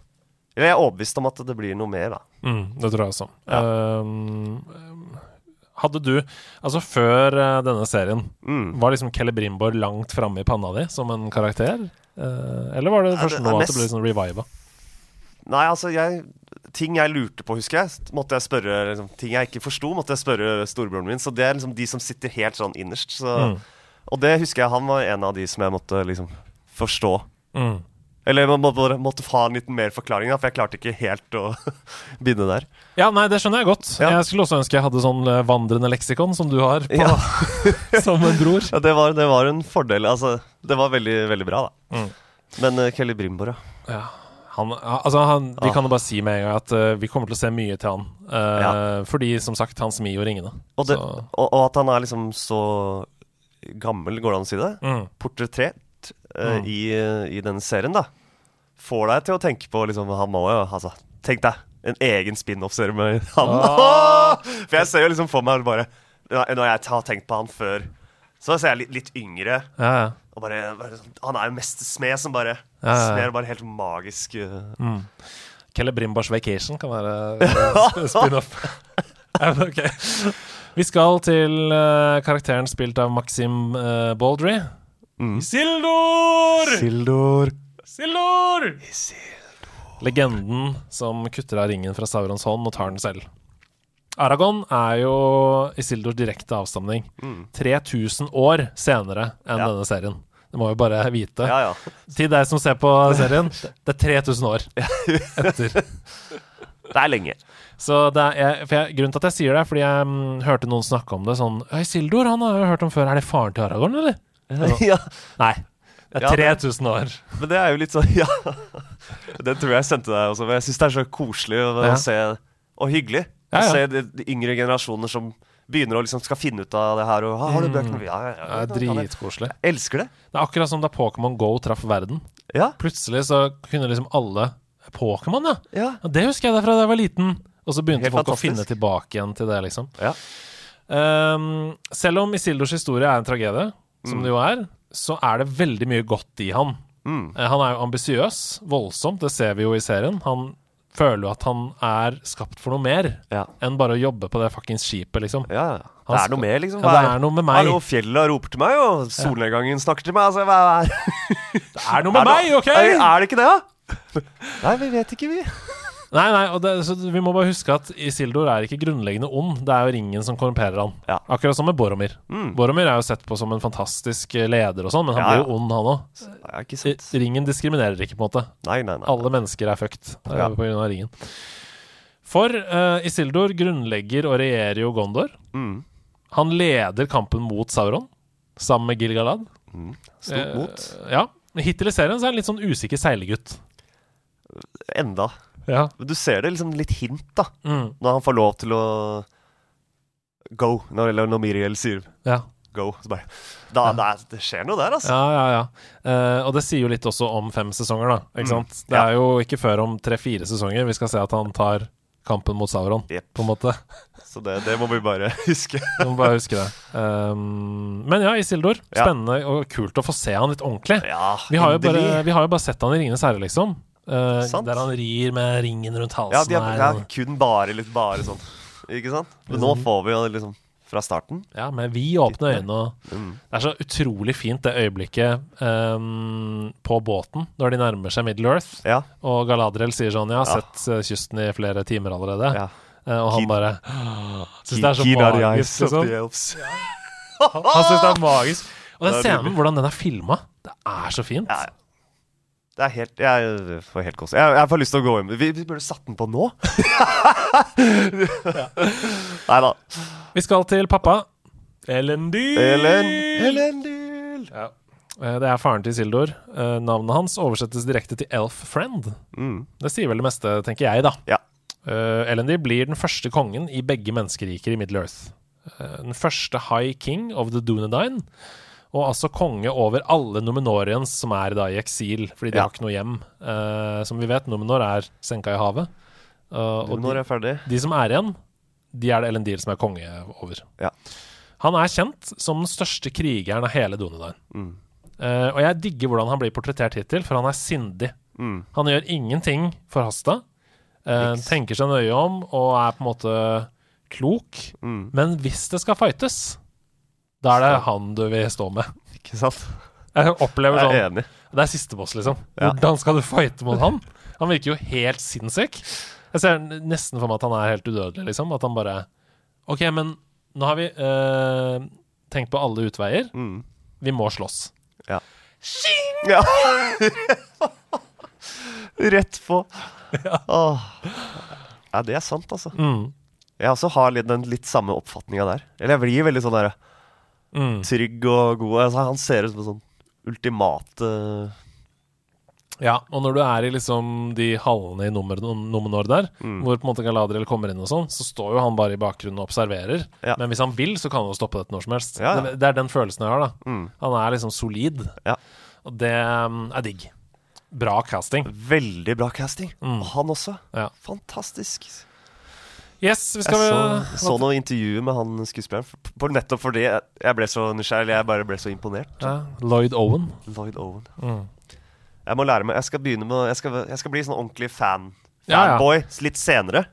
Eller jeg er overbevist om at det blir noe mer, da. Mm, det tror jeg også. Ja. Um, hadde du Altså, før eh, denne serien, Mm. var liksom Celebrimbor langt framme i panna di som en karakter? Uh, eller var det Ja, først det nå mest... at det ble sånn reviva? Nei, altså, jeg Ting jeg lurte på, husker jeg, måtte jeg spørre liksom, Ting jeg ikke forsto, måtte jeg spørre storebroren min. Så det er liksom de som sitter helt sånn innerst. Så, Mm. Og det husker jeg han var en av de som jeg måtte liksom forstå. Mm. Eller man måtte, måtte få en liten mer forklaring, da, for jeg klarte ikke helt å begynne der. Ja, nei, det skjønner jeg godt. Ja. Jeg skulle også ønske jeg hadde sånn eh, vandrende leksikon som du har, på, Ja. som en bror. Ja, det, var, det var en fordel. Altså, det var veldig, veldig bra, da. Mm. Men uh, Kelly Brimbor, ja. Ja. Han, altså han, vi kan jo bare si med en gang at uh, vi kommer til å se mye til han. Eh, Fordi, som sagt, han smir jo ringene. Og, det, og, og at han er liksom så gammel, går det an å si det? Mm. Portrettert eh, Mm. i, i denne serien, da. Får deg til å tenke på liksom Han må jo Altså, tenk deg en egen spin-off-serie med han. Ah. For jeg ser jo liksom for meg bare Når jeg har tenkt på han før, så ser jeg litt, litt yngre. Ja, ja. Og bare, bare sånn, Han er jo mest smed som bare Ja, smer bare helt magisk. Uh. Mm. Celebrimbors Vacation kan være eh, spin-off. okay. Vi skal til uh, karakteren spilt av Maxim uh, Baldry. Mm. Isildur! Sildor. Isildur! Legenden som kutter av ringen fra Saurons hånd og tar den selv. Aragon er jo Isildurs direkte avstamning. Mm. 3000 år senere enn Ja. denne serien. Det må vi bare vite. Ja, ja. Til deg som ser på serien, det er 3000 år etter. Det er lenge. Så det er, for jeg, Grunnen til at jeg sier det, er fordi jeg mm, hørte noen snakke om det sånn Isildur han har jeg hørt om før. Er det faren til Aragorn, eller? ja. Nei. Det er 3000 år. Men det er jo litt sånn Ja. Den tror jeg sendte deg også. Men jeg syns det er så koselig Ja. se, og hyggelig. Ja, ja. Å se de, de yngre generasjoner som begynner å liksom skal finne ut av det her. Og, 'Har du bøkene?' Ja, ja, ja, Det er ja, ja. dritkoselig. Jeg elsker det. Det er akkurat som da Pokémon Go traff verden. Ja. Plutselig så kunne liksom alle Pokémon, ja. Ja. Ja, Det husker jeg da fra da jeg var liten. Og så begynte Helt folk fantastisk. å finne tilbake igjen til det, liksom. ja. Um, selv om Isildors historie er en tragedie, som Mm. det jo er, så er det veldig mye godt i han. Mm. Eh, han er jo ambisiøs, voldsomt, det ser vi jo i serien. Han føler jo at han er skapt for noe mer Ja. enn bare å jobbe på det fuckings skipet, liksom. ja. Det er noe mer, liksom. Ja, det er noe med meg. Hallo, fjellet roper til meg, og solnedgangen snakker til meg. Altså, hva er Det er noe med meg, OK?! Er, er det ikke det, da? Nei, vi vet ikke, vi. Nei, nei, og det, så vi må bare huske at Isildur er ikke grunnleggende ond. Det er jo ringen som korrumperer han. Ja. Akkurat som med Boromir. Mm. Boromir er jo sett på som en fantastisk eh, leder og sånn, men han Ja, blir jo ond, han òg. Ringen diskriminerer ikke, på en måte. Nei, nei, nei. Alle mennesker er fucked eh, Ja. på grunn av ringen. For uh, Isildur grunnlegger og regjerer jo Gondor. Mm. Han leder kampen mot Sauron sammen med Gilgalad. Mm. Stort mot. Uh, ja. Hittil i serien så er han litt sånn usikker seilergutt. Enda. Ja. Men Du ser det liksom litt hint, da. Mm. Når han får lov til å go. Når, eller når Miriel sier ja. go. Så bare da, det, er, det skjer noe der, altså. Ja, ja, ja. Eh, og det sier jo litt også om fem sesonger, da. Ikke Mm. sant? Det Ja. er jo ikke før om tre-fire sesonger vi skal se at han tar kampen mot Sauron, yep. på en måte. Så det, det må vi bare huske. Vi må bare huske det. Um, men ja, Isildur. Ja. Spennende og kult å få se han litt ordentlig. Ja, Vi har, jo bare, vi har jo bare sett han i Ringenes herre, liksom. Sant. der han rir med ringen rundt halsen. Ja, de har, her, ja, kun bare litt bare sånn. Ikke sant? Men nå får vi jo liksom fra starten. ja, med vi åpne øyne. Og Mm. det er så utrolig fint, det øyeblikket um, på båten når de nærmer seg Middle Earth. Ja. Og Galadriel sier sånn 'Jeg har Ja. sett eh, kysten i flere timer allerede'. ja. Uh, og han bare Syns det er så magisk. Liksom. Han syns det er magisk. Og den scenen, hvordan den er filma, det er så fint. Ja, ja. Det er helt Jeg får helt kos. Jeg, jeg får lyst til å gå hjem. Vi, vi burde satt den på nå. Nei da. Vi skal til pappa. Elendil. Elen, Elendil. Ja. Eh, Det er faren til Isildur. Eh, Navnet hans oversettes direkte til Elf Friend. Mm. Det sier vel det meste, tenker jeg, da. Ja. Uh, Elendil blir den første kongen i begge menneskeriker i Middle Earth. Eh, den første High King of the Dunedain. Og altså konge over alle Numenorians som er da i eksil, fordi de Ja. har ikke noe hjem. Uh, som vi vet, Numenor er senka i havet. Og de, er ferdig? de som er igjen, de er det Elendil som er konge over. Ja. Han er kjent som den største krigeren av hele Dunedain. Mm. Uh, og jeg digger hvordan han blir portrettert hittil, for han er sindig. Mm. Han gjør ingenting forhasta. Uh, tenker seg nøye om og er på en måte klok. Mm. Men hvis det skal fightes, da er det han du vil stå med. Ikke sant? Jeg opplever sånn. Jeg sånn er enig. Det er siste boss, liksom. Ja. Hvordan skal du fighte mot han? Han virker jo helt sinnssyk. Jeg ser nesten for meg at han er helt udødelig, liksom. At han bare OK, men nå har vi øh, tenkt på alle utveier. Mm. Vi må slåss. Ja. ja. Rett på. Åh. Ja, det er sant, altså. Mm. Jeg også har litt, den litt samme oppfatninga der. Eller jeg blir veldig sånn der Mm. trygg og god. Altså, han ser ut som en sånn ultimate Ja, og når du er i liksom de hallene i nummer, der, Mm. hvor på en måte Galadriel kommer inn og sånn, så står jo han bare i bakgrunnen og observerer. Ja. Men hvis han vil, så kan han jo stoppe dette når som helst. Ja, ja. Det, er den følelsen jeg har, da. mm. Han er liksom solid. Ja. Og det um, er digg. Bra casting. Veldig bra casting. Mm. Og han også. Ja. Fantastisk. Yes, vi Jeg så, så noen intervjuer med han skuespilleren. nettopp fordi jeg ble så nysgjerrig. Jeg bare ble så imponert. ja, Lloyd Owen. Lloyd Owen. Mm. Jeg må lære meg Jeg skal begynne med Jeg skal, jeg skal bli sånn ordentlig fan. Ja, ja. Litt senere.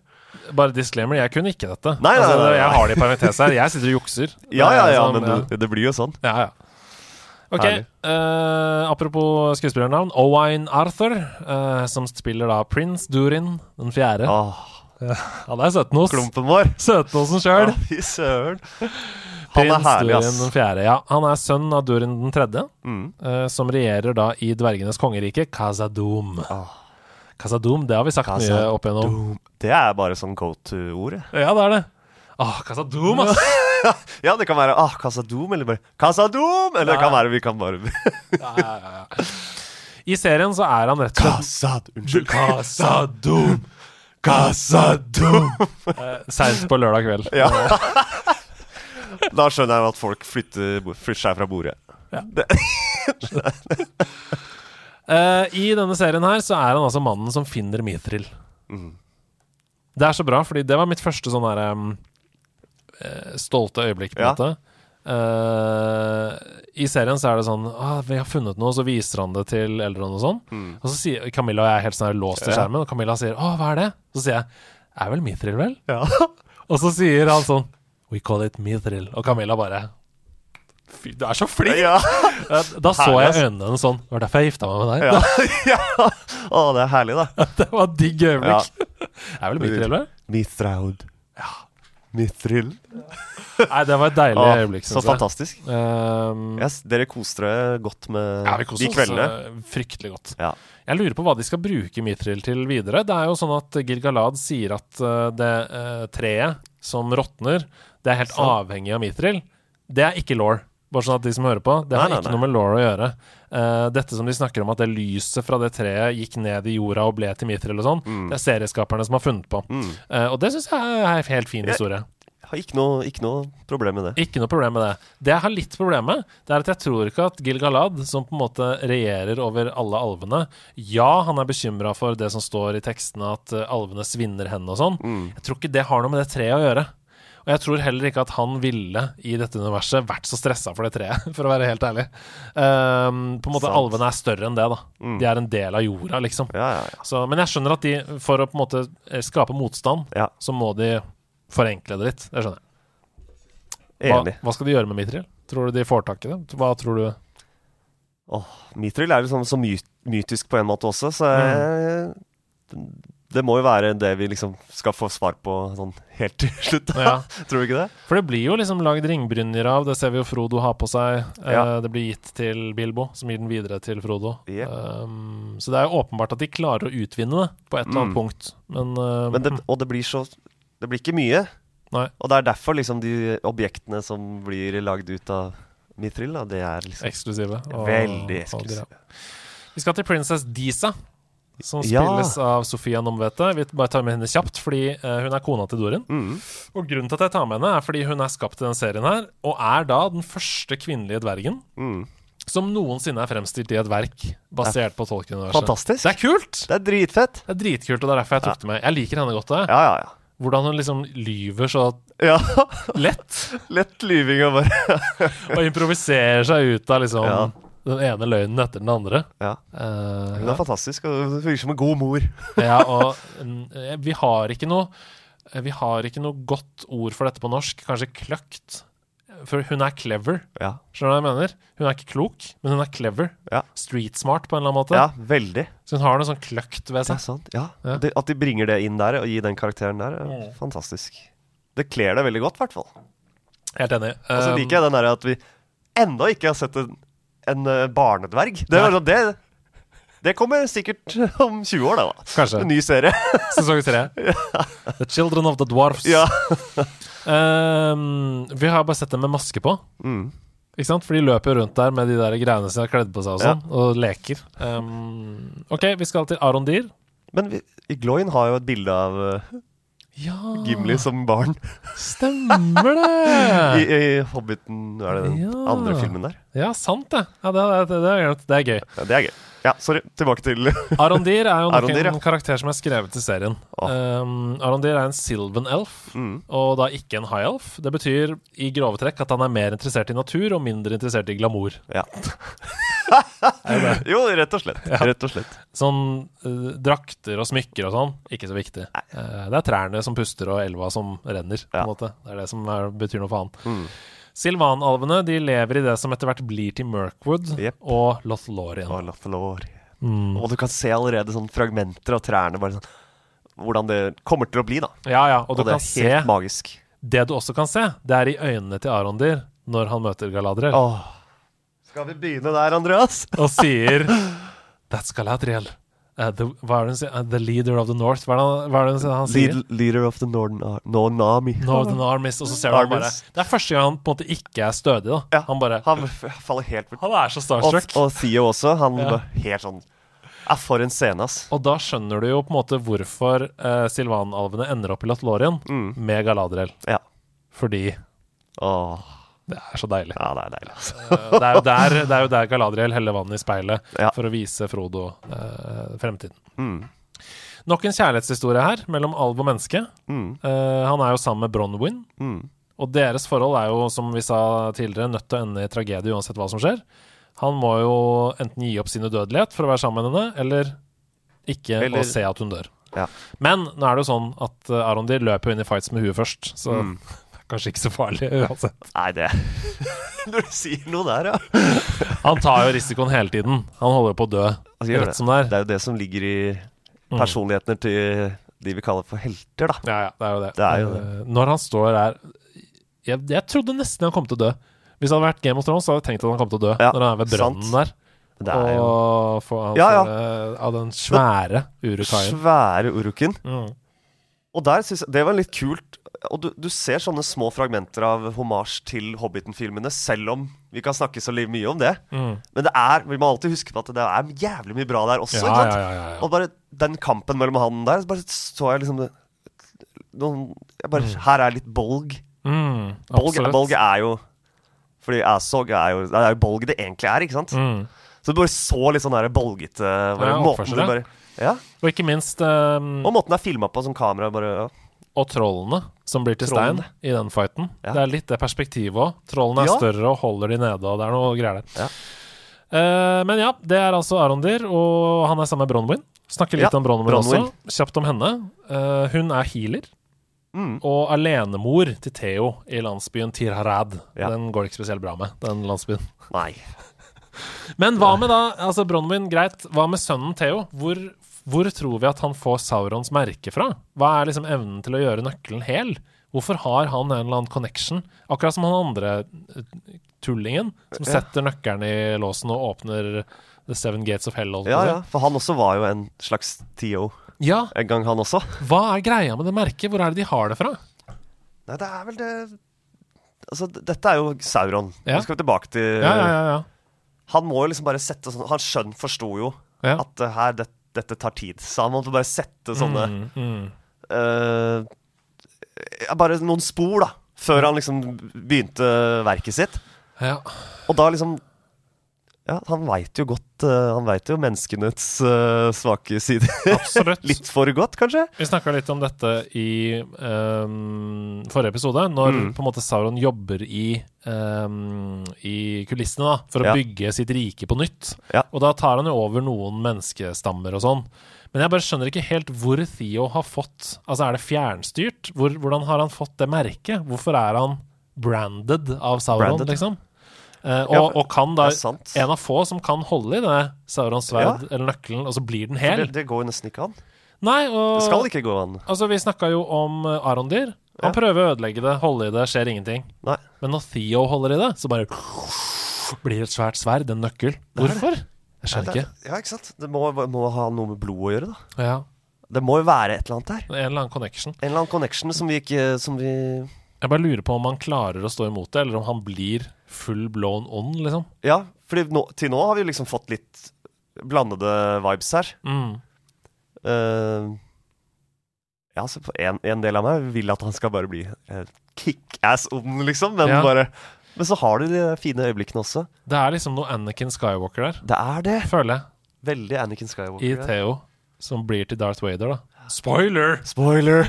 Bare disclaimer, jeg kunne ikke dette. Nei, nei, altså, nei, nei. Jeg har det i parentes her. Jeg sitter og jukser. Ja, ja, ja, sånn, men det, det blir jo sånn. Ja, ja. Ok, eh, apropos skuespillernavn. Owain Arthur, uh, som spiller da prins Durin den fjerde. Åh, Han er søtnos. klumpen vår. Søtnosen sjøl. Ja, Fy søren. Han er herlig, ass. fjerde. Ja, han er sønn av Durin den tredje, Mm. uh, som regjerer da i dvergenes kongerike, Kazadum. Oh. Kazadum, det har vi sagt mye opp igjennom. Det er bare sånn go to-ordet. Ja, det er det. Åh, Khazad-dûm, ass! Ja, det kan være ah, Kazadum, eller bare Kazadum! Eller det kan være vi kan bare Ja, ja, ja. I serien så er han rett og slett Kazad, unnskyld. Khazad-dûm! Khazad-dûm! Eh, Seint på lørdag kveld. Ja. Da skjønner jeg at folk flytter, flytter seg fra bordet. Eh, I denne serien her så er han altså mannen som finner Mithril. Mhm. Det er så bra, fordi det var mitt første sånn derre um, eh, stolte øyeblikk, på en Ja. måte. Eh, I serien så er det sånn ah, 'Vi har funnet noe', så viser han det til Eldron og sånn. Mm. Og så sier Camilla og jeg er helt sånn låst Ja. skjermen, og Camilla sier 'Å, hva er det?' Så sier jeg 'Er vel Mithril, vel?' Ja. Og så sier han sånn 'We call it Mithril'. Og Camilla bare Fy, du er så flink! ja. Da så Herlig, jeg øynene hennes sånn. Det var derfor jeg gifta meg med deg. ja. ja. Å, det er herlig, da. Det var digg øyeblikk. Ja. Er vel Mithril, vel? Mithraud. Mithril. Nei, det var et deilig ah, øyeblikk, så fantastisk. Um, Yes, dere koste dere godt med ja, vi de oss kveldene. eh, fryktelig godt. Ja. Jeg lurer på hva de skal bruke Mithril til videre. Det er jo sånn at Gilgalad sier at eh, det uh, treet som råtner, det er helt så. avhengig av Mithril. Det er ikke law. Bare sånn at de som hører på. Det har Nei, nei, ikke nei. noe med law å gjøre. Eh, dette som de snakker om, at det lyset fra det treet gikk ned i jorda og ble til Mithril og sånn, Mm. det er serieskaperne som har funnet på. Mm. Uh, og det syns jeg er en helt fin historie. Har ikke noe, ikke noe problem med det. Ikke noe problem med det. Det jeg har litt problem med, det er at jeg tror ikke at Gil Galad, som på en måte regjerer over alle alvene Ja, han er bekymra for det som står i tekstene, at eh, alvene svinner henne og sånn. Mm. Jeg tror ikke det har noe med det treet å gjøre. Og jeg tror heller ikke at han ville i dette universet vært så stressa for det treet, for å være helt ærlig. Um, på en måte Sant. Alvene er større enn det, da. Mm. De er en del av jorda, liksom. Ja, ja, ja. Så, men jeg skjønner at de, for å på en måte eh, skape motstand, så må de forenkle det litt. Det skjønner jeg. Hva, Enig. hva skal de gjøre med Mithril? Tror du de får tak i det? Hva tror du? Mithril er jo sånn, så my mytisk på en måte også, så jeg, det må jo være det vi liksom skal få svar på sånn helt til slutt. da. Ja. Tror du ikke det? For det blir jo liksom lagd ringbrynjer av, det ser vi jo Frodo har på seg. Eh, Ja. det blir gitt til Bilbo, som gir den videre til Frodo. Yep. Um, så det er jo åpenbart at de klarer å utvinne det på et eller annet Mm. punkt. Men, uh, Men det, og det blir så Det blir ikke mye. Nei. Og det er derfor liksom de objektene som blir lagd ut av Mithril, da, det er liksom eksklusive. og- veldig og eksklusive. gra- Vi skal til Princess Disa, som Ja. spilles av Sofia Nomvete. Vi bare tar med henne kjapt, fordi eh, hun er kona til Dorin. Mm. Og grunnen til at jeg tar med henne, er fordi hun er skapt i den serien her, og er da den første kvinnelige dvergen Mm. som noensinne er fremstilt i et verk basert på Tolkien-universet. Fantastisk. Det er kult! Det er dritfett. Det er dritkult, og det er derfor jeg tok det med. Jeg liker henne godt. Det. Ja, ja, ja. Hvordan hun liksom lyver så Ja, lett, Lett lyving og bare og improviserer seg ut av liksom Ja. Den ene løgnen etter den andre. Ja. Uh, Hun ja. er fantastisk, og hun virker som en god mor. ja, og mm, vi har ikke noe Vi har ikke noe godt ord for dette på norsk. Kanskje kløkt. For hun er clever. Ja, Skjønner du hva jeg mener? Hun er ikke klok, men hun er clever. Ja. Streetsmart på en eller annen måte. ja veldig. Så hun har noe sånn kløkt ved Det er sant. Ja. Ja. Det, at de bringer det inn der, og gir den karakteren der, er Mm. fantastisk. Det kler det veldig godt, i hvert fall. Helt enig. Og så liker jeg den der at vi ennå ikke har sett en, en eh, barnedverg. Det, var sånn, det, det kommer sikkert om 20 år, da. da. Kanskje. En ny serie. Sesong tre. The Children of the Dwarfs. ja. Um, vi har bare sett dem med maske på. Mm. Ikke sant? For de løper rundt der med de der greiene som de har kledd på seg og Ja. sånn, og leker. Um, OK, vi skal til Arondir. Men vi, Gloin har jo et bilde av eh, Ja, Gimli som barn stemmer det! i Hobbiten. Er det den Ja. andre filmen der? Ja, sant det. Ja, det, det, det, er, det er gøy. Ja, det er gøy. Ja, sorry. Tilbake til Arondir er jo nok en karakter som er skrevet i serien. Um, Arondir er en sylvan elf, mm. og da ikke en high elf. Det betyr i grove trekk at han er mer interessert i natur og mindre interessert i glamour. Ja. Jo, rett og slett. Ja. Rett og slett. Sånn uh, drakter og smykker og sånn, ikke så viktig. Uh, det er trærne som puster og elva som renner, på en måte. Det er det som er, betyr noe for han. Mm. Silvanalvene de lever i det som etter hvert blir til Mirkwood yep. og Lothlorien. Og Lothlorien. Mm. Og du kan se allerede sånn fragmenter av trærne. Bare sånn, hvordan det kommer til å bli. da Ja, ja, og du det kan er se helt magisk. Det du også kan se, det er i øynene til Arondir når han møter Galadriel Åh. Skal vi begynne der, Andreas? og sier That's Galadriel. Uh, the, hva er det? Uh, the leader of the north. Hva er det, er han sier? Lead, leader of the Northern, Ar Northern Army. Northern Armies. Og så ser du han bare Det er første gang han på en måte ikke er stødig. da Ja, Han bare Han faller helt bort. Han er så Og, starstruck. og Theo også. Han Ja. helt sånn Ja, for en scene, ass. Og da skjønner du jo på en måte hvorfor uh, Silvanalvene ender opp i Latlorien Mm. med Galadriel. Ja. Fordi Åh, Det er så deilig. ja, det er deilig. Altså. Eh, det, er jo der, det er jo der Galadriel heller vann i speilet Ja. for å vise Frodo eh, fremtiden. Mm. Nok en kjærlighetshistorie her mellom alv og menneske. Mm. Eh, han er jo sammen med Bronwyn, Mm. og deres forhold er jo, som vi sa tidligere, nødt til å ende i tragedie uansett hva som skjer. Han må jo enten gi opp sin udødelighet for å være sammen med henne, eller ikke Eller- å se at hun dør. Ja. Men nå er det jo sånn at uh, Arondir løper jo inn i fights med huet først, så Mm. Kanskje ikke så farlig uansett. Nei, det Når du sier noe der, ja. Han tar jo risikoen hele tiden. Han holder på å dø Altså, rett som det er. Det er jo det som ligger i personlighetene til de vi kaller for helter, da. Ja, ja, det er jo det. Det er jo det. Når han står der jeg, jeg trodde nesten han kom til å dø. Hvis det hadde vært Game of Thrones, så hadde jeg tenkt at han kom til å dø. Ja, når han er ved brønnen sant. der. Det er jo Og få han Ja, ja. eh, av den svære urukaien. svære uruken. Mm. Og der synes jeg Det var litt kult. Og du, du ser sånne små fragmenter av homasj til Hobbiten-filmene, selv om vi kan snakke så mye om det. Mm. Men det er, vi må alltid huske på at det er jævlig mye bra der også. Ja, ja, ja. Og bare den kampen mellom han der, så bare så jeg liksom noen, jeg bare, Her er litt bolg. Mm, Bolg, bolg er jo Fordi Assog er jo Det er jo bolg det egentlig er, ikke sant? Mm. Så du bare så litt sånn der bolgete bare, Ja, måten du bare, ja. Og ikke minst um... Og måten det er filma på som kamera. Bare, ja. Og trollene som blir til stein i den fighten. Ja. Det er litt det perspektivet òg. Trollene er Ja. større og holder de nede, og det er noe greier der. Ja. Uh, men ja, det er altså Arondir, og han er sammen med Bronwyn. Snakker litt om Bronwyn, Bronwyn. også. Kjapt om henne. Uh, hun er healer. Mm. Og alenemor til Theo i landsbyen Tirharad. Den går det ikke spesielt bra med, den landsbyen. Nei. Men hva med da Altså, Bronwyn, greit. Hva med sønnen Theo? Hvor, hvor tror vi at han får Saurons merke fra? Hva er liksom evnen til å gjøre nøkkelen hel? Hvorfor har han en eller annen connection? Akkurat som han andre eh, tullingen som setter nøkkelen i låsen og åpner The Seven Gates of Hell. Ja, ja, for han også var jo en slags TO ja. en gang, han også. Hva er greia med det merket? Hvor er det de har det fra? Nei, det er vel det Altså, dette er jo Sauron. Ja. Nå skal vi tilbake til Ja, ja, ja. ja. Han må jo liksom bare sette sånn Han skjønn forsto jo at uh, her, det, dette tar tid. Så han måtte bare sette sånne Mm, mm. Uh, Bare noen spor, da. Før han liksom begynte verket sitt. ja. Og da liksom Ja, han veit jo godt eh, Han veit jo menneskenes uh, svake sider. Absolutt. Litt for godt, kanskje? Vi snakka litt om dette i um, forrige episode, når Mm. på en måte Sauron jobber i, um, i kulissene da, for å Ja. bygge sitt rike på nytt. Ja. Og da tar han jo over noen menneskestammer og sånn. Men jeg bare skjønner ikke helt hvor Theo har fått Altså, er det fjernstyrt? Hvor, hvordan har han fått det merket? Hvorfor er han branded av Sauron, Branded. liksom? Eh, og, Ja, og kan da. En av få som kan holde i det Saurons sverd, eller nøkkelen, og så blir den hel. Det, det går nesten ikke an. Nei, og Det skal ikke gå an. Altså, Vi snakka jo om Arondyr. Han Ja. prøver å ødelegge det, holde i det, skjer ingenting. Nei. Men når Theo holder i det, så bare blir det et svært sverd, en nøkkel. Hvorfor? Jeg skjønner ikke. Ja, ikke sant? Det må, må ha noe med blod å gjøre, da. Ja, Det må jo være et eller annet der. En eller annen connection. En eller annen connection som vi ikke Som vi Jeg bare lurer på om han klarer å stå imot det, eller om han blir full blown on, liksom. Ja, for nå, til nå har vi liksom fått litt blandede vibes her. Mm. Uh, ja, så en, en del av meg vil at han skal bare bli uh, kickass-on, liksom. Men, Ja. bare, men så har du de fine øyeblikkene også. Det er liksom noe Anakin Skywalker der, Det er det. føler jeg. Veldig Anakin Skywalker. I Theo, Theo, som blir til Darth Vader, da. Spoiler! Spoiler!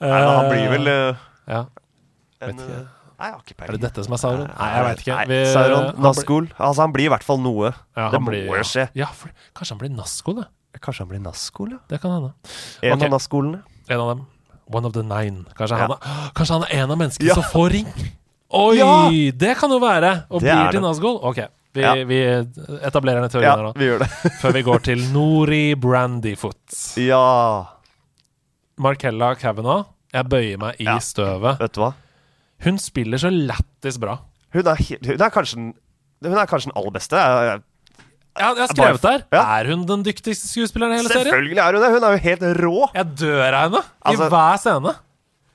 Nei, men han blir vel uh, Ja. en eh, Nei, jeg har ikke Er det dette som er Sauron? Nei, jeg veit ikke. Nei, Vi- Sauron, Nazgul. Altså, han blir i hvert fall noe. Ja, det må blir- jo skje. Ja, for, kanskje han blir Nazgul, det. Kanskje han blir Nazgul, ja. Det kan hende. En okay. av Nazgulene. En av dem. One of the nine. Kanskje, Ja. han, er, kanskje han er en av menneskene Ja. som får ring? Oi! Ja. Det kan jo være! Og Det blir til. Nazgul. Ok, vi, vi etablerer en teori Ja, nå. vi gjør det. Før vi går til Nori Brandyfoot. ja. Markella Kavanagh. Jeg bøyer meg i støvet. Vet du hva? Hun spiller så lættis bra. Hun er, hun er kanskje den Hun er kanskje den aller beste. Jeg- jeg- Ja, jeg har skrevet der. Ja. Er hun den dyktigste skuespilleren i hele serien? Selvfølgelig er hun det! Hun er jo helt rå! Jeg dør av henne i Altså- hver scene.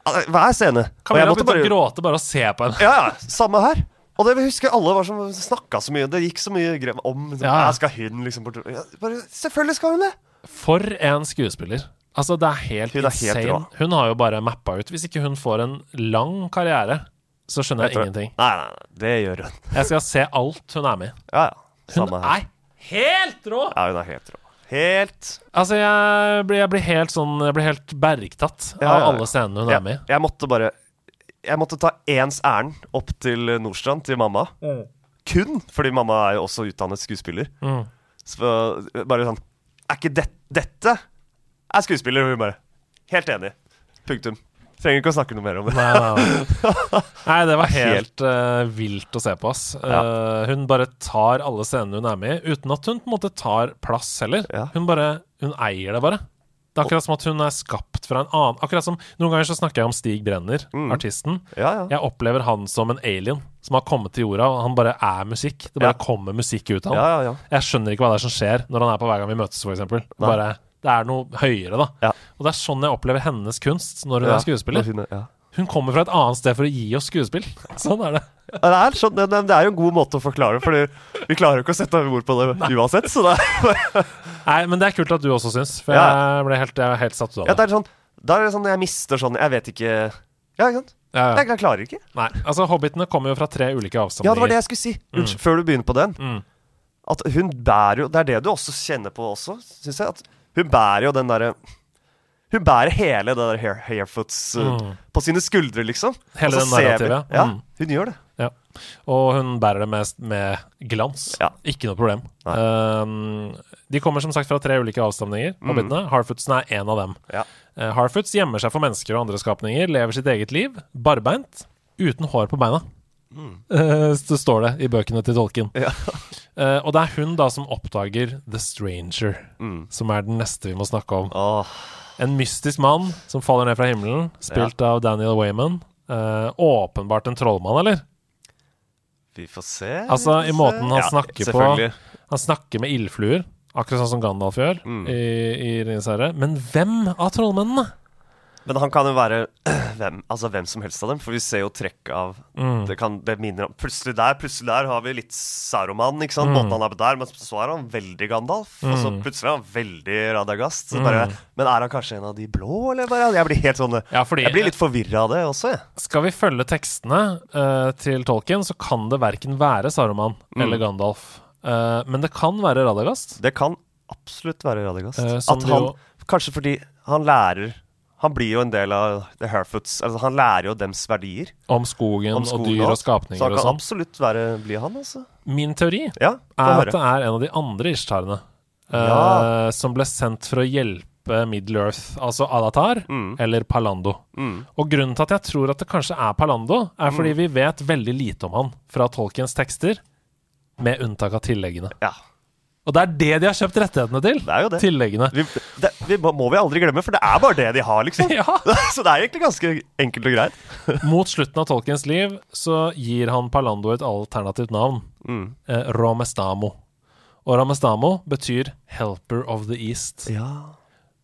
Altså, Hver scene. Kan vi jeg begynt å bare gråte bare å se på henne? Ja, ja. Samme her. Og det husker alle var som snakka så mye. Det gikk så mye grep om Ja. ja. Skal hun liksom bort bare, Selvfølgelig skal hun det! For en skuespiller. Altså, det er helt Hun er helt insane. rå. Hun har jo bare mappa ut Hvis ikke hun får en lang karriere, så skjønner jeg, jeg ingenting. Nei, nei, nei, det gjør hun. Jeg skal se alt hun er med i. Ja, ja. Hun her. er helt rå! Ja, hun er helt rå. Helt Altså, jeg blir, jeg blir helt sånn Jeg blir helt bergtatt Ja, av ja, av alle scenene hun er med i. jeg, måtte bare Jeg måtte ta ens ærend opp til Nordstrand, til mamma. Kun fordi mamma er jo også utdannet skuespiller. Mm. Så bare sånn Er ikke det, dette er skuespiller? Og hun bare Helt enig. Punktum. Trenger ikke å snakke noe mer om det. Nei, nei, nei. nei, det var helt, eh, vilt å se på, ass. Eh, hun bare tar alle scenene hun er med i, uten at hun på en måte tar plass heller. Ja. Hun bare Hun eier det bare. Det er akkurat som at hun er skapt fra en annen Akkurat som Noen ganger så snakker jeg om Stig Brenner, artisten. Ja, ja. Jeg opplever han som en alien som har kommet til jorda, og han bare er musikk. Det bare Ja. kommer musikk ut av. Ja, ja, ja. Jeg skjønner ikke hva det er som skjer når han er på hver gang vi møtes, f.eks. Bare Det er noe høyere, da. Ja. Og det er sånn jeg opplever hennes kunst når hun Ja, er skuespiller. hun ja. Hun kommer fra et annet sted for å gi oss skuespill. Sånn er det. Det er, sånn, det, det er jo en god måte å forklare det, Fordi vi klarer jo ikke å sette ord på det uansett. Så det Nei, Men det er kult at du også syns, for jeg ble helt, jeg helt satt ut av det det. er sånn Da er det sånn jeg mister sånn Jeg vet ikke Ja, ikke sant? Ja, ja. Jeg, klarer ikke. Nei, altså Hobbitene kommer jo fra tre ulike avstamninger. Ja, det var det jeg skulle si. Unnskyld, før du begynner på den. Mm. At hun bærer jo Det er det du også kjenner på også, syns jeg. At hun bærer jo den derre Hun bærer hele det der hair, Hairfoots uh, Mm. på sine skuldre, liksom. Hele den narrativet, Ja, mm. hun gjør det. Ja. Og hun bærer det med, med glans. Ja. Ikke noe problem. Um, de kommer som sagt fra tre ulike avstamninger. Hobbitene. Harfootsen er en av dem. Ja. Uh, Harfoots gjemmer seg for mennesker og andre skapninger, lever sitt eget liv, barbeint, uten hår på beina. Uh, så står det i bøkene til tolken. Ja. Uh, og det er hun da som oppdager The Stranger, Mm. som er den neste vi må snakke om. Oh. En mystisk mann som faller ned fra himmelen, spilt av Daniel Wayman. Uh, åpenbart en trollmann, eller? vi får se. Altså, i måten han Ja, snakker på. Han snakker med ildfluer, akkurat sånn som Gandalf gjør Mm. i, i Ringenes herre. Men hvem av trollmennene? Men han kan jo være hvem, altså hvem som helst av dem, for vi ser jo trekk av Mm. Det, kan, det minner om Plutselig der plutselig der har vi litt Saruman, ikke sant? Mm. Måten han er på der, men så er han veldig Gandalf. Og så Mm. plutselig er han veldig Radagast. Så bare, Men er han kanskje en av de blå, eller bare Jeg blir helt sånn Ja, fordi Jeg blir litt forvirra av det også, jeg. Skal vi følge tekstene uh, til Tolkien, så kan det verken være Saruman Mm. eller Gandalf. Uh, men det kan være Radagast. Det kan absolutt være Radagast. Uh, At han jo- Kanskje fordi han lærer Han blir jo en del av The Harefoots. Altså, han lærer jo dems verdier. Om skogen, Om og dyr og skapninger og sånn. Så han kan sånn. absolutt være, bli han, altså. Min teori Ja, er at det er en av de andre ishtarene ja. Ja. som ble sendt for å hjelpe Middle Earth, altså Alatar Mm. eller Palando. Mm. Og grunnen til at jeg tror at det kanskje er Palando, er fordi vi vet veldig lite om han fra Tolkiens tekster, med unntak av tilleggene. Ja, Og det er det de har kjøpt rettighetene til! det er jo det. Tilleggene. Vi, det vi må, må vi aldri glemme, for det er bare det de har, liksom. Ja. Så det er egentlig ganske enkelt og greit. Mot slutten av Tolkiens liv så gir han Palando et alternativt navn. Mm. Eh, Romestamo. Og Ramestamo betyr 'Helper of the East'. Ja,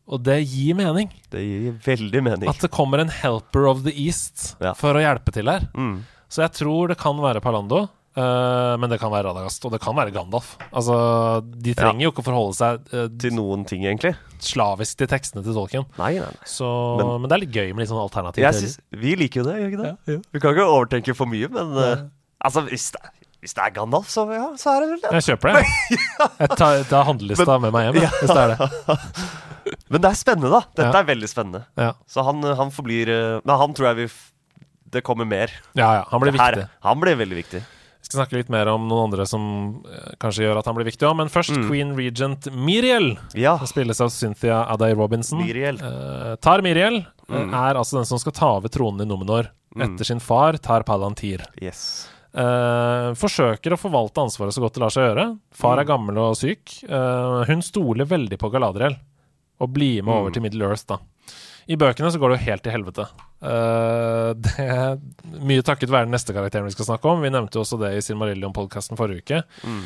Og det gir mening. det gir veldig mening. At det kommer en 'Helper of the East' Ja. for å hjelpe til her. Mm. Så jeg tror det kan være Palando. Eh, men det kan være Radagast, og det kan være Gandalf. Altså, De trenger jo ikke å forholde seg uh, Til noen ting, egentlig. slavisk til tekstene til Tolkien. Nei, nei, nei. Så, men, Men- det er litt gøy med litt sånn alternativ. Synes, vi liker jo det, gjør vi ikke det? Ja, ja. Vi kan ikke overtenke for mye, men uh, altså, hvis det, hvis det er Gandalf, så, ja, så er det vel det. Jeg kjøper det. Jeg tar, tar handlelista med meg hjem, hvis det er det. Men det er spennende, da. Dette Ja. er veldig spennende. Ja, Så han, han forblir Men han tror jeg vi Det kommer mer. ja, ja han blir viktig. her-. Han blir veldig viktig. Skal snakke litt mer om noen andre som eh, kanskje gjør at han blir viktig òg, men først Mm. Queen Regent Miriel. Ja. Som spilles av Cynthia Aday Robinson. Miriel. Uh, Tar Miriel eh, Mm. er altså den som skal ta over tronen i Numenor etter sin far, Tar Palantir. Yes. Uh, forsøker å forvalte ansvaret så godt det lar seg gjøre. Far er Mm. gammel og syk. Uh, hun stoler veldig på Galadriel og blir med over Mm. til Middle Earth, da. I bøkene så går det jo helt til helvete. Eh, det er mye takket være den neste karakteren vi skal snakke om. Vi nevnte jo også det i Silmarillion-podkasten forrige uke. Mm.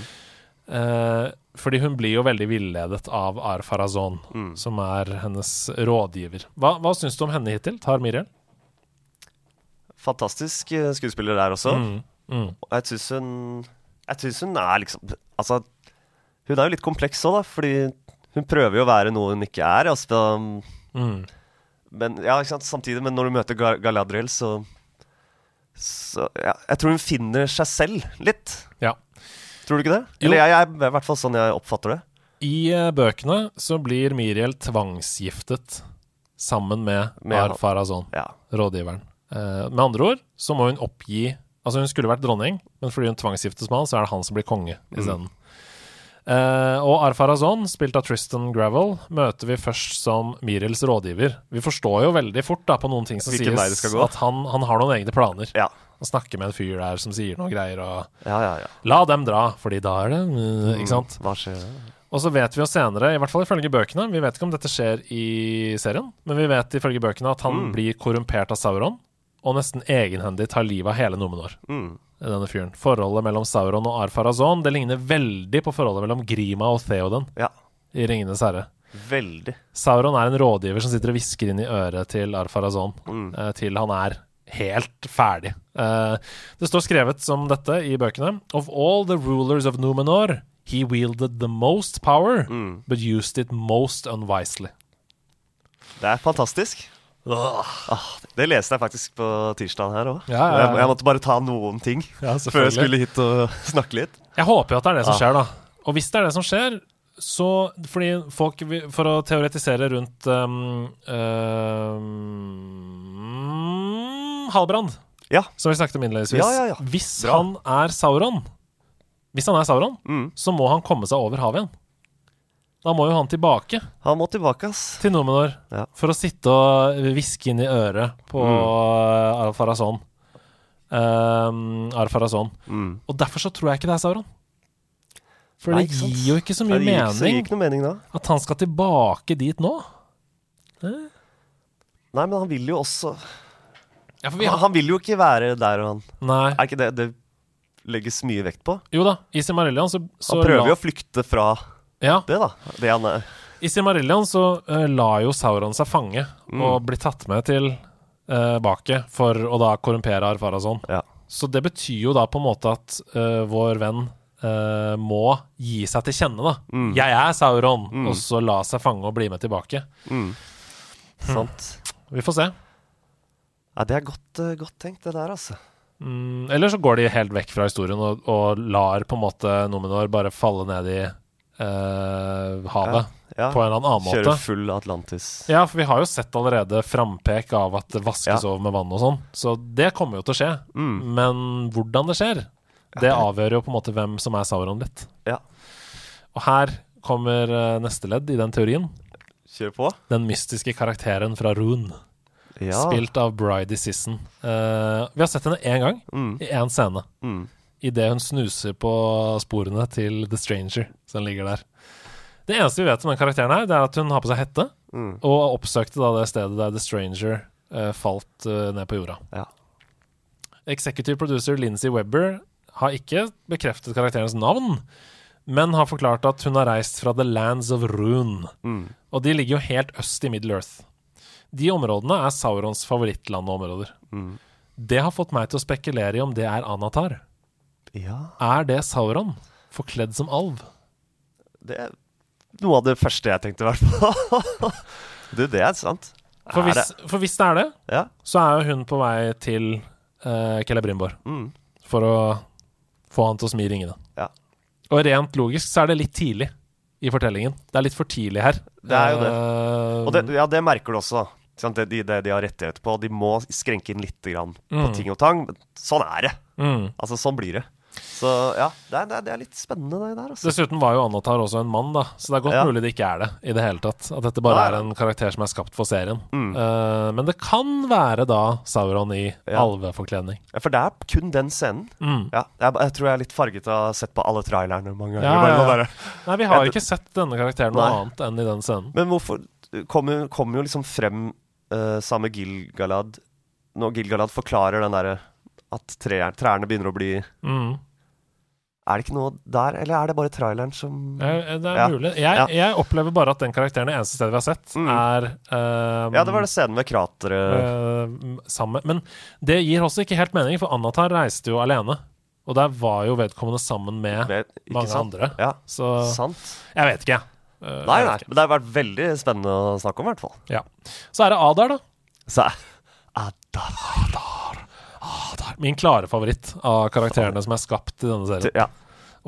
Uh, fordi hun blir jo veldig villedet av Arfarazon, Mm. som er hennes rådgiver. Hva, hva syns du om henne hittil? Tar Miriel? Fantastisk eh, skuespiller der også. Mm, mm, Og jeg syns hun Jeg syns hun er liksom Altså, hun er jo litt kompleks òg, da, fordi hun prøver jo å være noe hun ikke er. Altså, mm. Men ja, ikke sant, samtidig, men når du møter Ga- Galadriel, så Så ja, jeg tror hun finner seg selv litt. Ja. Tror du ikke det? Jo. Eller jeg, jeg, i hvert fall sånn jeg oppfatter det. I uh, bøkene så blir Miriel tvangsgiftet sammen med, Med Ar. Farazon, Ja. rådgiveren. Uh, med andre ord så må hun oppgi Altså, hun skulle vært dronning, men fordi hun tvangsgiftes med han, så er det han som blir konge isteden. Eh, og Arfarazon, spilt av Tristan Gravel, møter vi først som Mirils rådgiver. Vi forstår jo veldig fort da på noen ting som Hvilken sies, at han, han har noen egne planer. Ja. Han snakker med en fyr der som sier noe greier, og Ja, ja, ja. la dem dra, fordi da er det uh, Ikke sant? Hva skjer? Og så vet vi jo senere, i hvert fall ifølge bøkene Vi vet ikke om dette skjer i serien, men vi vet ifølge bøkene at han Mm. blir korrumpert av Sauron, og nesten egenhendig tar livet av hele Nomenor. Mm. Denne fyren. Forholdet mellom Sauron og Arfarazon Det ligner veldig på forholdet mellom Grima og Theoden Ja. i Ringenes herre. Veldig. Sauron er en rådgiver som sitter og hvisker inn i øret til Arfarazon Mm. eh, til han er helt ferdig. Eh, det står skrevet som dette i bøkene. Of all the rulers of Numenor, he wielded the most power, Mm. but used it most unwisely. Det er fantastisk. Ah, det leste jeg faktisk på tirsdagen her òg. Ja, ja, ja. jeg, jeg måtte bare ta noen ting Ja, før jeg skulle hit og snakke litt. Jeg håper jo at det er det som Ah. skjer, da. Og hvis det er det som skjer, så Fordi folk For å teoretisere rundt um, um, Halbrand, Ja. som vi snakket om innledningsvis. Ja, ja, ja. Hvis Bra. han er Sauron, Hvis han er Sauron, Mm. så må han komme seg over havet igjen. Da må jo han tilbake Han må tilbake, ass. til Nomenor. Ja. for å sitte og hviske inn i øret på Mm. Arfarazon. Um, Arfarazon. Mm. Og derfor så tror jeg ikke det er Sauron. For Nei, det ikke sant? gir jo ikke så mye det ikke, så det mening ikke noe mening da. at han skal tilbake dit nå. Nei, men han vil jo også Ja, vi han, har han vil jo ikke være der og han Nei. Er ikke det det legges mye vekt på? Jo da, i Simarillion så, så Han prøver la, jo å flykte fra Ja, det, da. Det han er. i Silmarillion så uh, la jo Sauron seg fange Mm. og bli tatt med tilbake for å da korrumpere Arfarazon. Ja. Så det betyr jo da på en måte at uh, vår venn uh, må gi seg til kjenne, da. Mm. Jeg er Sauron, Mm. og så la seg fange og bli med tilbake. Mm. Sant. Vi får se. Ja, det er godt, eh, godt tenkt, det der, altså. Mm, eller så går de helt vekk fra historien og, og lar på en måte Nominor bare falle ned i eh, havet Ja. på en eller annen Kjøre måte. full Atlantis. Ja, for vi har jo sett allerede frampek av at det vaskes over med vann og sånn, så det kommer jo til å skje. Mm. Men hvordan det skjer, det avgjør jo på en måte hvem som er Sauron litt. Ja. Og her kommer eh, neste ledd i den teorien. Kjør på. Den mystiske karakteren fra Rune, Ja. spilt av Bridey Sisson. Uh, vi har sett henne én gang, Mm. i én scene. Mm. Idet hun snuser på sporene til The Stranger som ligger der. Det eneste vi vet om den karakteren her, det er at hun har på seg hette, Mm. og oppsøkte da det stedet der The Stranger uh, falt uh, ned på jorda. Ja. Executive producer Lindsay Webber har ikke bekreftet karakterens navn, men har forklart at hun har reist fra The Lands of Rune. Mm. Og de ligger jo helt øst i Middle Earth. De områdene er Saurons favorittland og områder. Mm. Det har fått meg til å spekulere i om det er Anatar. Ja, Er det Sauron forkledd som alv? det er noe av det første jeg tenkte, i hvert fall. du, det er sant. For hvis, for hvis det er det? Ja. så er jo hun på vei til uh, Celebrimbor Mm. for å få han til å smi ringene. Ja. Og rent logisk så er det litt tidlig i fortellingen. Det er litt for tidlig her. Det er jo det. Eh, Og det, ja, det merker du også. sant? Det, de, det de har rettigheter på. De må skrenke inn litt grann på Mm. ting og tang. Men sånn er det. mm. Altså, sånn blir det. Så ja, det er, det er, litt spennende, det der. altså. Dessuten var jo Anatar også en mann, da, så det er godt Ja. mulig det ikke er det i det hele tatt. At dette bare Nei, er en karakter som er skapt for serien. Mm. Uh, men det kan være da Sauron i Ja. alveforkledning. Ja, for det er kun den scenen. Mm. Ja, jeg, jeg tror jeg er litt farget av å ha sett på alle trailerne mange ganger. Ja, ja, ja. bare- Nei, vi har Jeg- ikke sett denne karakteren noe Nei. annet enn i den scenen. Men hvorfor kommer kom jo liksom frem uh, samme Gilgalad Når Gilgalad forklarer den derre at trær, trærne begynner å bli Mm. Er det ikke noe der, eller er det bare traileren som Eh, Det er Ja. mulig. Jeg, Ja. jeg opplever bare at den karakteren det eneste stedet vi har sett, Mm. er um, Ja, det var det scenen ved krateret. Uh, sammen. Men det gir også ikke helt mening, for Anatar reiste jo alene. Og der var jo vedkommende sammen med med mange sant? andre. Ja, Så sant. jeg vet ikke. Eh, Nei, jeg nei, men det har vært veldig spennende å snakke om, i hvert fall. Ja. Så er det Adar, da. Så er Adar. Adar. Min klare favoritt av karakterene som er skapt i denne serien. Ja.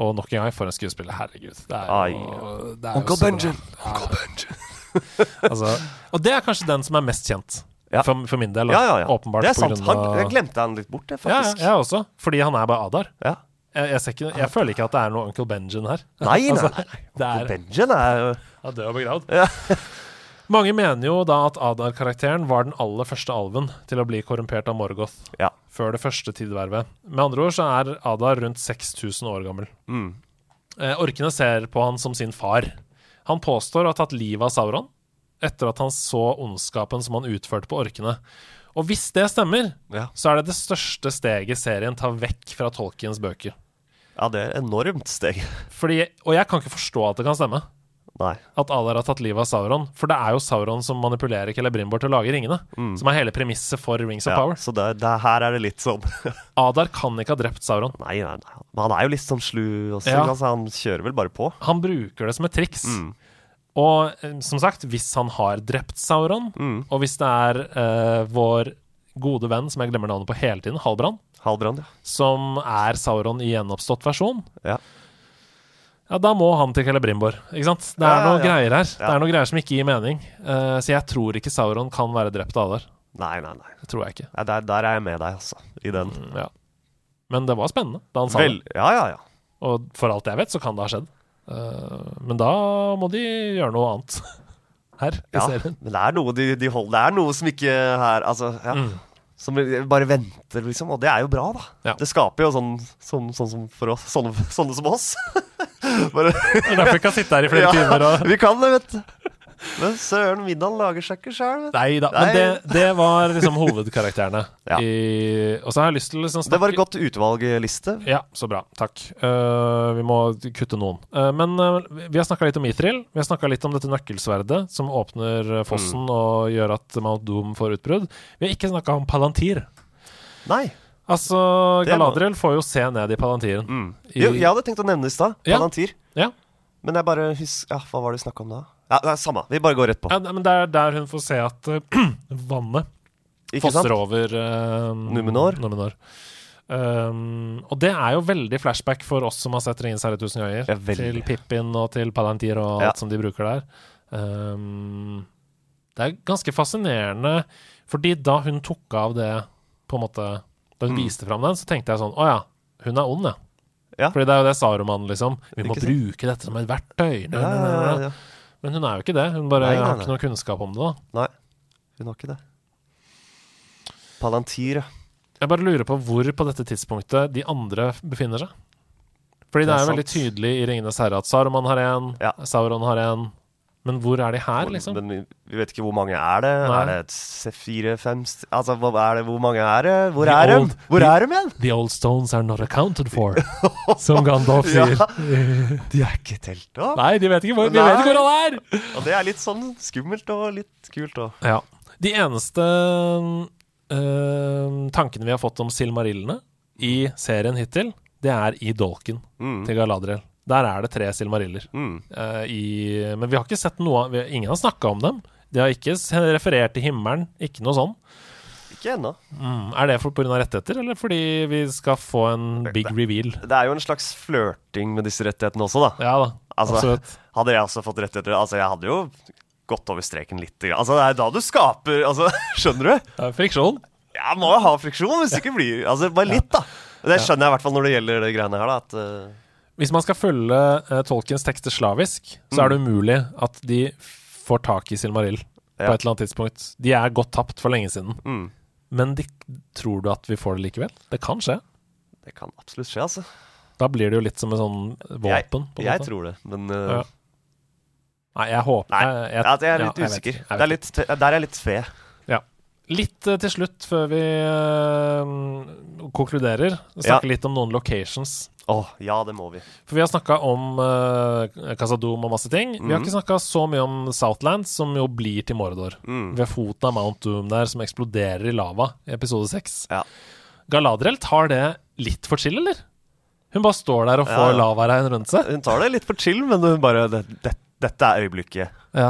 Og nok en gang, for en skuespiller. Herregud. Det er jo, det er Uncle. Ja, Uncle Benjamin. altså, og det er kanskje den som er mest kjent. Ja. For, for min del. da. Ja, ja, ja. Åpenbart. det er sant. Han, jeg glemte han litt bort, det, faktisk. ja, jeg også. Fordi han er bare Adar. Ja. Jeg, jeg, ser ikke, jeg føler ikke at det er noe Uncle Benjen her. Nei, nei, Altså, nei. nei. Uncle er Benjamin er jo ja, død og begravd. Ja. Mange mener jo da at Adar-karakteren var den aller første alven til å bli korrumpert av Morgoth Ja. før det første tidvervet. Med andre ord så er Adar rundt 6000 år gammel. Mm. Eh, orkene ser på han som sin far. Han påstår å ha tatt livet av Sauron etter at han så ondskapen som han utførte på orkene. Og hvis det stemmer, Ja. så er det det største steget serien tar vekk fra Tolkiens bøker. ja, det er et enormt steg. Fordi, og jeg kan ikke forstå at det kan stemme. Nei. At Adar har tatt livet av Sauron. For det er jo Sauron som manipulerer Celebrimbor til å lage ringene. Som er hele premisset for Rings of Mm. Ja, Power. så det, det, her er det litt sånn Adar kan ikke ha drept Sauron. Nei, nei, nei. Men han er jo litt sånn slu også. Ja. Altså, han kjører vel bare på. Han bruker det som et triks. Mm. Og eh, som sagt, hvis han har drept Sauron, Mm. og hvis det er uh, vår gode venn, som jeg glemmer navnet på hele tiden, Halbrand, Halbrand ja. som er Sauron i gjenoppstått versjon, ja. Ja, da må han til Celebrimbor. Ikke sant? Det er noe greier her. Det er noe greier som ikke gir mening. Uh, så jeg tror ikke Sauron kan være drept av Adar. Nei, nei, nei. Det tror jeg ikke. Ja, der, der er jeg med deg, altså. I den. Mm, ja. Men det var spennende da han sa Vel, det. ja, ja, ja. Og for alt jeg vet, så kan det ha skjedd. Uh, men da må de gjøre noe annet her i ja. serien. Men det er noe de, de holder Det er noe som ikke her Altså, ja. Mm. Som bare venter, liksom. Og det er jo bra, da. Ja. Det skaper jo sånn, sånn, sånn som for oss. Sånne, sånne som oss. bare, Det er derfor vi kan sitte her i flere Ja, timer og Vi kan det, vet du. Men søren, middagen lager seg ikke sjøl. Nei da. Men det, det var liksom hovedkarakterene. Ja. I, og så har jeg lyst til å liksom Det var et snakke godt utvalgliste. Ja, så bra. Takk. Uh, vi må kutte noen. Uh, men uh, vi har snakka litt om Ithril. Vi har snakka litt om dette nøkkelsverdet som åpner fossen Mm. og gjør at Mount Doom får utbrudd. Vi har ikke snakka om Palantir. Nei. Altså, Galadriel får jo se ned i Palantiren. Mm. I- Jo, jeg hadde tenkt å nevne det i stad. Ja. Palantir. Ja. Men jeg bare husker ja, Hva var det vi snakka om da? Ja, det er Samme. Vi bare går rett på. Ja, men det er der hun får se at uh, vannet Ikke sant? fosser over uh, Numenor. Numenor. Um, og det er jo veldig flashback for oss som har sett 'Ringenes herre' tusen øyer'. Ja, til Pippin og til Palantir og alt Ja. som de bruker der. Um, det er ganske fascinerende, fordi da hun tok av det på en måte Da hun Mm. viste fram den, så tenkte jeg sånn Å ja, hun er ond, ja. Ja. Fordi det er jo det Saruman, liksom. Vi må bruke dette som et verktøy. Ja, ja, ja. Men hun er jo ikke det. Hun bare Nei, nei, har ikke noe kunnskap om det. da Nei, hun har ikke det. Palantir, ja. Jeg bare lurer på hvor på dette tidspunktet de andre befinner seg. Fordi det, Det er er jo veldig tydelig i 'Ringenes herre' at Saruman har én, Ja. Sauron har én. Men hvor er de her, liksom? Men vi, vet ikke hvor mange er det. Nei. Er det fire, fem Altså, hva er det, hvor mange er det? Hvor The er de? Hvor the- er de igjen? The old stones are not accounted for, som Gandalf Ja. sier. De er ikke telt opp. Nei, de vet ikke hvor, de vet ikke hvor han er! Og det er litt sånn skummelt og litt kult òg. Ja. De eneste øh, tankene vi har fått om Silmarillene i serien hittil, det er i dolken Mm. til Galadriel. Der er det tre Silmariller. Mm. Uh, i, men vi har ikke sett noe vi, Ingen har snakka om dem. De har ikke referert til himmelen. Ikke noe sånn. Ikke ennå. Mm. Er det pga. rettigheter, eller fordi vi skal få en big reveal? Det er jo en slags flørting med disse rettighetene også, da. Ja da, Altså, absolutt. Hadde jeg også fått rettigheter Altså, jeg hadde jo gått over streken litt. Altså, det er da du skaper Altså, skjønner du? Det er friksjon. Ja, må jo ha friksjon hvis det ikke blir Altså, bare litt, da. Det skjønner jeg i hvert fall når det gjelder de greiene her, da. At eh, Hvis man skal følge uh, Tolkiens tekster slavisk, så er det umulig at de får tak i Silmarill på et eller annet tidspunkt. De er godt tapt for lenge siden. mm, Men de, tror du at vi får det likevel? Det kan skje. Det kan absolutt skje, altså. Da blir det jo litt som en sånn våpen. Jeg, Jeg tror det, men uh... Ja. Nei, jeg håper Nei, jeg, jeg, jeg er ja, litt vet usikker. Vet, det er litt, der er jeg litt fe. Litt eh, til slutt, før vi uh, konkluderer, snakke litt om noen locations. Oh, ja, det må vi. For vi har snakka om uh, Casadom og masse ting. Vi har Mhm. ikke snakka så mye om Southland, som jo blir til Mordor. Mm. Ved foten av Mount Doom der, som eksploderer i lava i episode seks. Ja. Galadriel tar det litt for chill, eller? Hun bare står der og får ja. lavaregn rundt seg. Hun tar det litt for chill, men hun bare det, det, Dette er øyeblikket. Ja.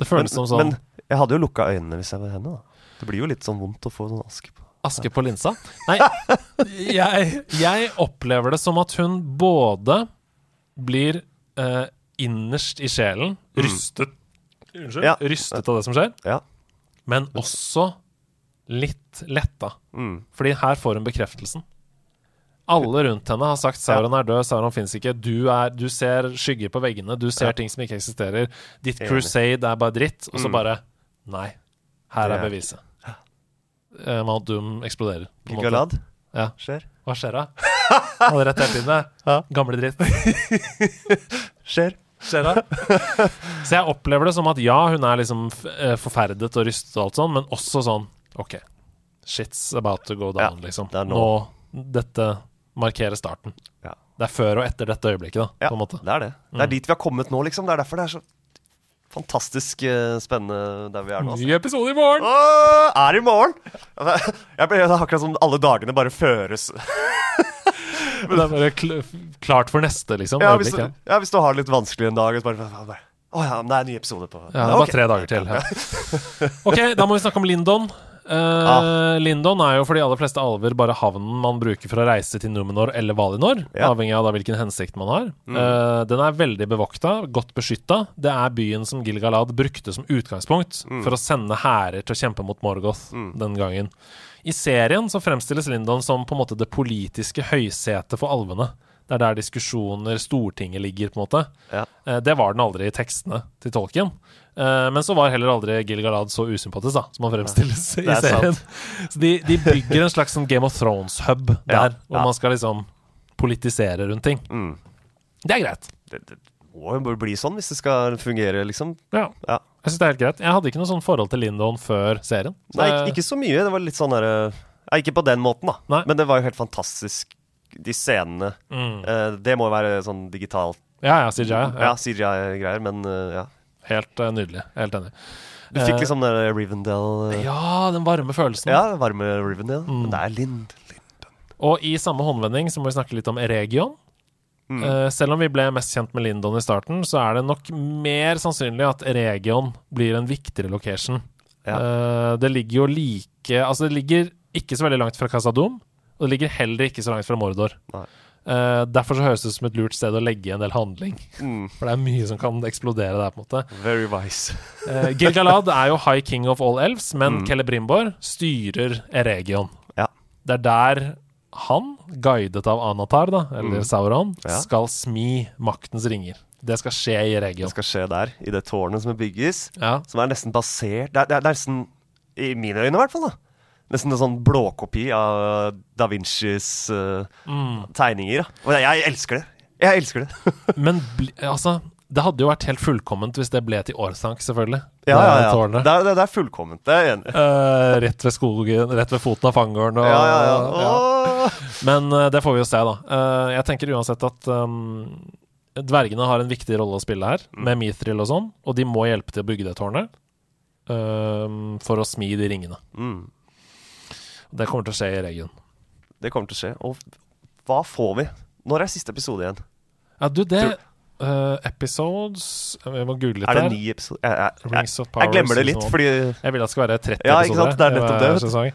Det Men, føles som sånn men jeg hadde jo lukka øynene hvis jeg var henne, da. Det blir jo litt sånn vondt å få sånn aske på. Aske på linsa? Nei, jeg, jeg opplever det som at hun både blir eh, innerst i sjelen rystet Unnskyld. Ja. Rystet av det som skjer, Ja. men også litt letta. Mm. Fordi her får hun bekreftelsen. Alle rundt henne har sagt Sauron er død, Sauron fins ikke. Du, er, du ser skygger på veggene, du ser Ja. ting som ikke eksisterer. Ditt crusade er bare dritt. Og så Mm. bare Nei, her er er- beviset. Eh, Mount Doom eksploderer. Gigalad Ja. skjer. Hva skjer da? Hadde rett hele tiden. Ja. Gamle dritt. Skjer. Skjer da? Så jeg opplever det som at ja, hun er liksom eh, forferdet og rystet og alt sånn, men også sånn OK, shit's about to go down, Ja, liksom. det nå. nå. Dette markerer starten. Ja. Det er før og etter dette øyeblikket, da, på en måte. det er det. Det er dit vi har kommet nå, liksom. Det er derfor det er så fantastisk eh, spennende der vi er nå. Altså. Ny episode i morgen! Åh, er i morgen! Jeg ble, akkurat som alle dagene bare føres. Men det er bare kl klart for neste, liksom. Ja, hvis, du, ja. ja, hvis du har det litt vanskelig en dag så bare, bare Å ja, men det er en ny episode på Ja, det er bare okay. tre dager til. Ja. OK, da må vi snakke om Lindon. Eh, Ah. Lindon er jo for de aller fleste alver bare havnen man bruker for å reise til Numenor eller Valinor, Ja. avhengig av da hvilken hensikt man har. Mm. Uh, den er veldig bevokta, godt beskytta. Det er byen som Gilgalad brukte som utgangspunkt Mm. for å sende hærer til å kjempe mot Morgoth Mm. den gangen. I serien så fremstilles Lindon som på en måte det politiske høysetet for alvene. Det er der diskusjoner, Stortinget ligger, på en måte. Ja. Uh, Det var den aldri i tekstene til Tolkien. Eh, Men så var heller aldri Gil Galad så usympatisk, da, som han fremstilles i serien. Sant. Så de, de bygger en slags sånn Game of Thrones-hub Ja, der, hvor man skal liksom politisere rundt ting. Mm. Det er greit. Det, det må jo bare bli sånn hvis det skal fungere, liksom. Ja. Ja. Jeg syns det er helt greit. Jeg hadde ikke noe sånn forhold til Lindon før serien. Så Nei, ikke, ikke så mye. Det var litt sånn derre ja, Ikke på den måten, da. Nei. Men det var jo helt fantastisk, de scenene. mm. Eh, det må jo være sånn digitalt Ja, ja, CJ. Ja. Ja, CGI-greier, men eh, ja. Helt uh, nydelig. Helt enig. Du fikk Eh, liksom den Rivendell eh, Ja, den varme følelsen. Ja, varme Rivendell. Mm. Men det er Lind. Og i samme håndvending så må vi snakke litt om Eregion. Mm. Selv om vi ble mest kjent med Lindon i starten, så er det nok mer sannsynlig at Region blir en viktigere location. Ja. Det ligger jo like Altså, det ligger ikke så veldig langt fra Casadom, og det ligger heller ikke så langt fra Mordor. Nei. Eh, derfor så høres det ut som et lurt sted å legge en del handling. Mm. For det er mye som kan eksplodere der, på en måte. Very wise. Uh, Gilgalad er jo high king of all elves, men Mm. Celebrimbor styrer Eregion. Ja. Det er der han, guidet av Anatar, da, eller Mm. Sauron, Ja. skal smi maktens ringer. Det skal skje i Eregion. Det skal skje der, i det tårnet som bygges. Ja. Som er nesten basert er, det er, det er nesten, i mine øyne i hvert fall, da. Nesten en sånn blåkopi av da Vincis uh, Mm. tegninger. Da. Og jeg, jeg elsker det. Jeg elsker det. Men altså Det hadde jo vært helt fullkomment hvis det ble til årsank, selvfølgelig. Ja, ja, ja. Det er, det, det er fullkomment. Det er jeg enig i. Uh, rett ved skogen, rett ved foten av fangården. Og, Ja, ja, ja. ja. Men uh, det får vi jo se, da. Uh, jeg tenker uansett at um, dvergene har en viktig rolle å spille her, Mm. med Mithril og sånn, og de må hjelpe til å bygge det tårnet um, for å smi de ringene. Mm. Det kommer til å skje i regionen. Det kommer til å skje. Og hva får vi? Når er siste episode igjen? Ja, du, det eh, Episodes Jeg må google litt Er det ni episoder? Jeg, jeg, jeg, jeg glemmer det litt, fordi Jeg vil at det skal være 30 Ja, ikke episoder. Det er nettopp det, sesong.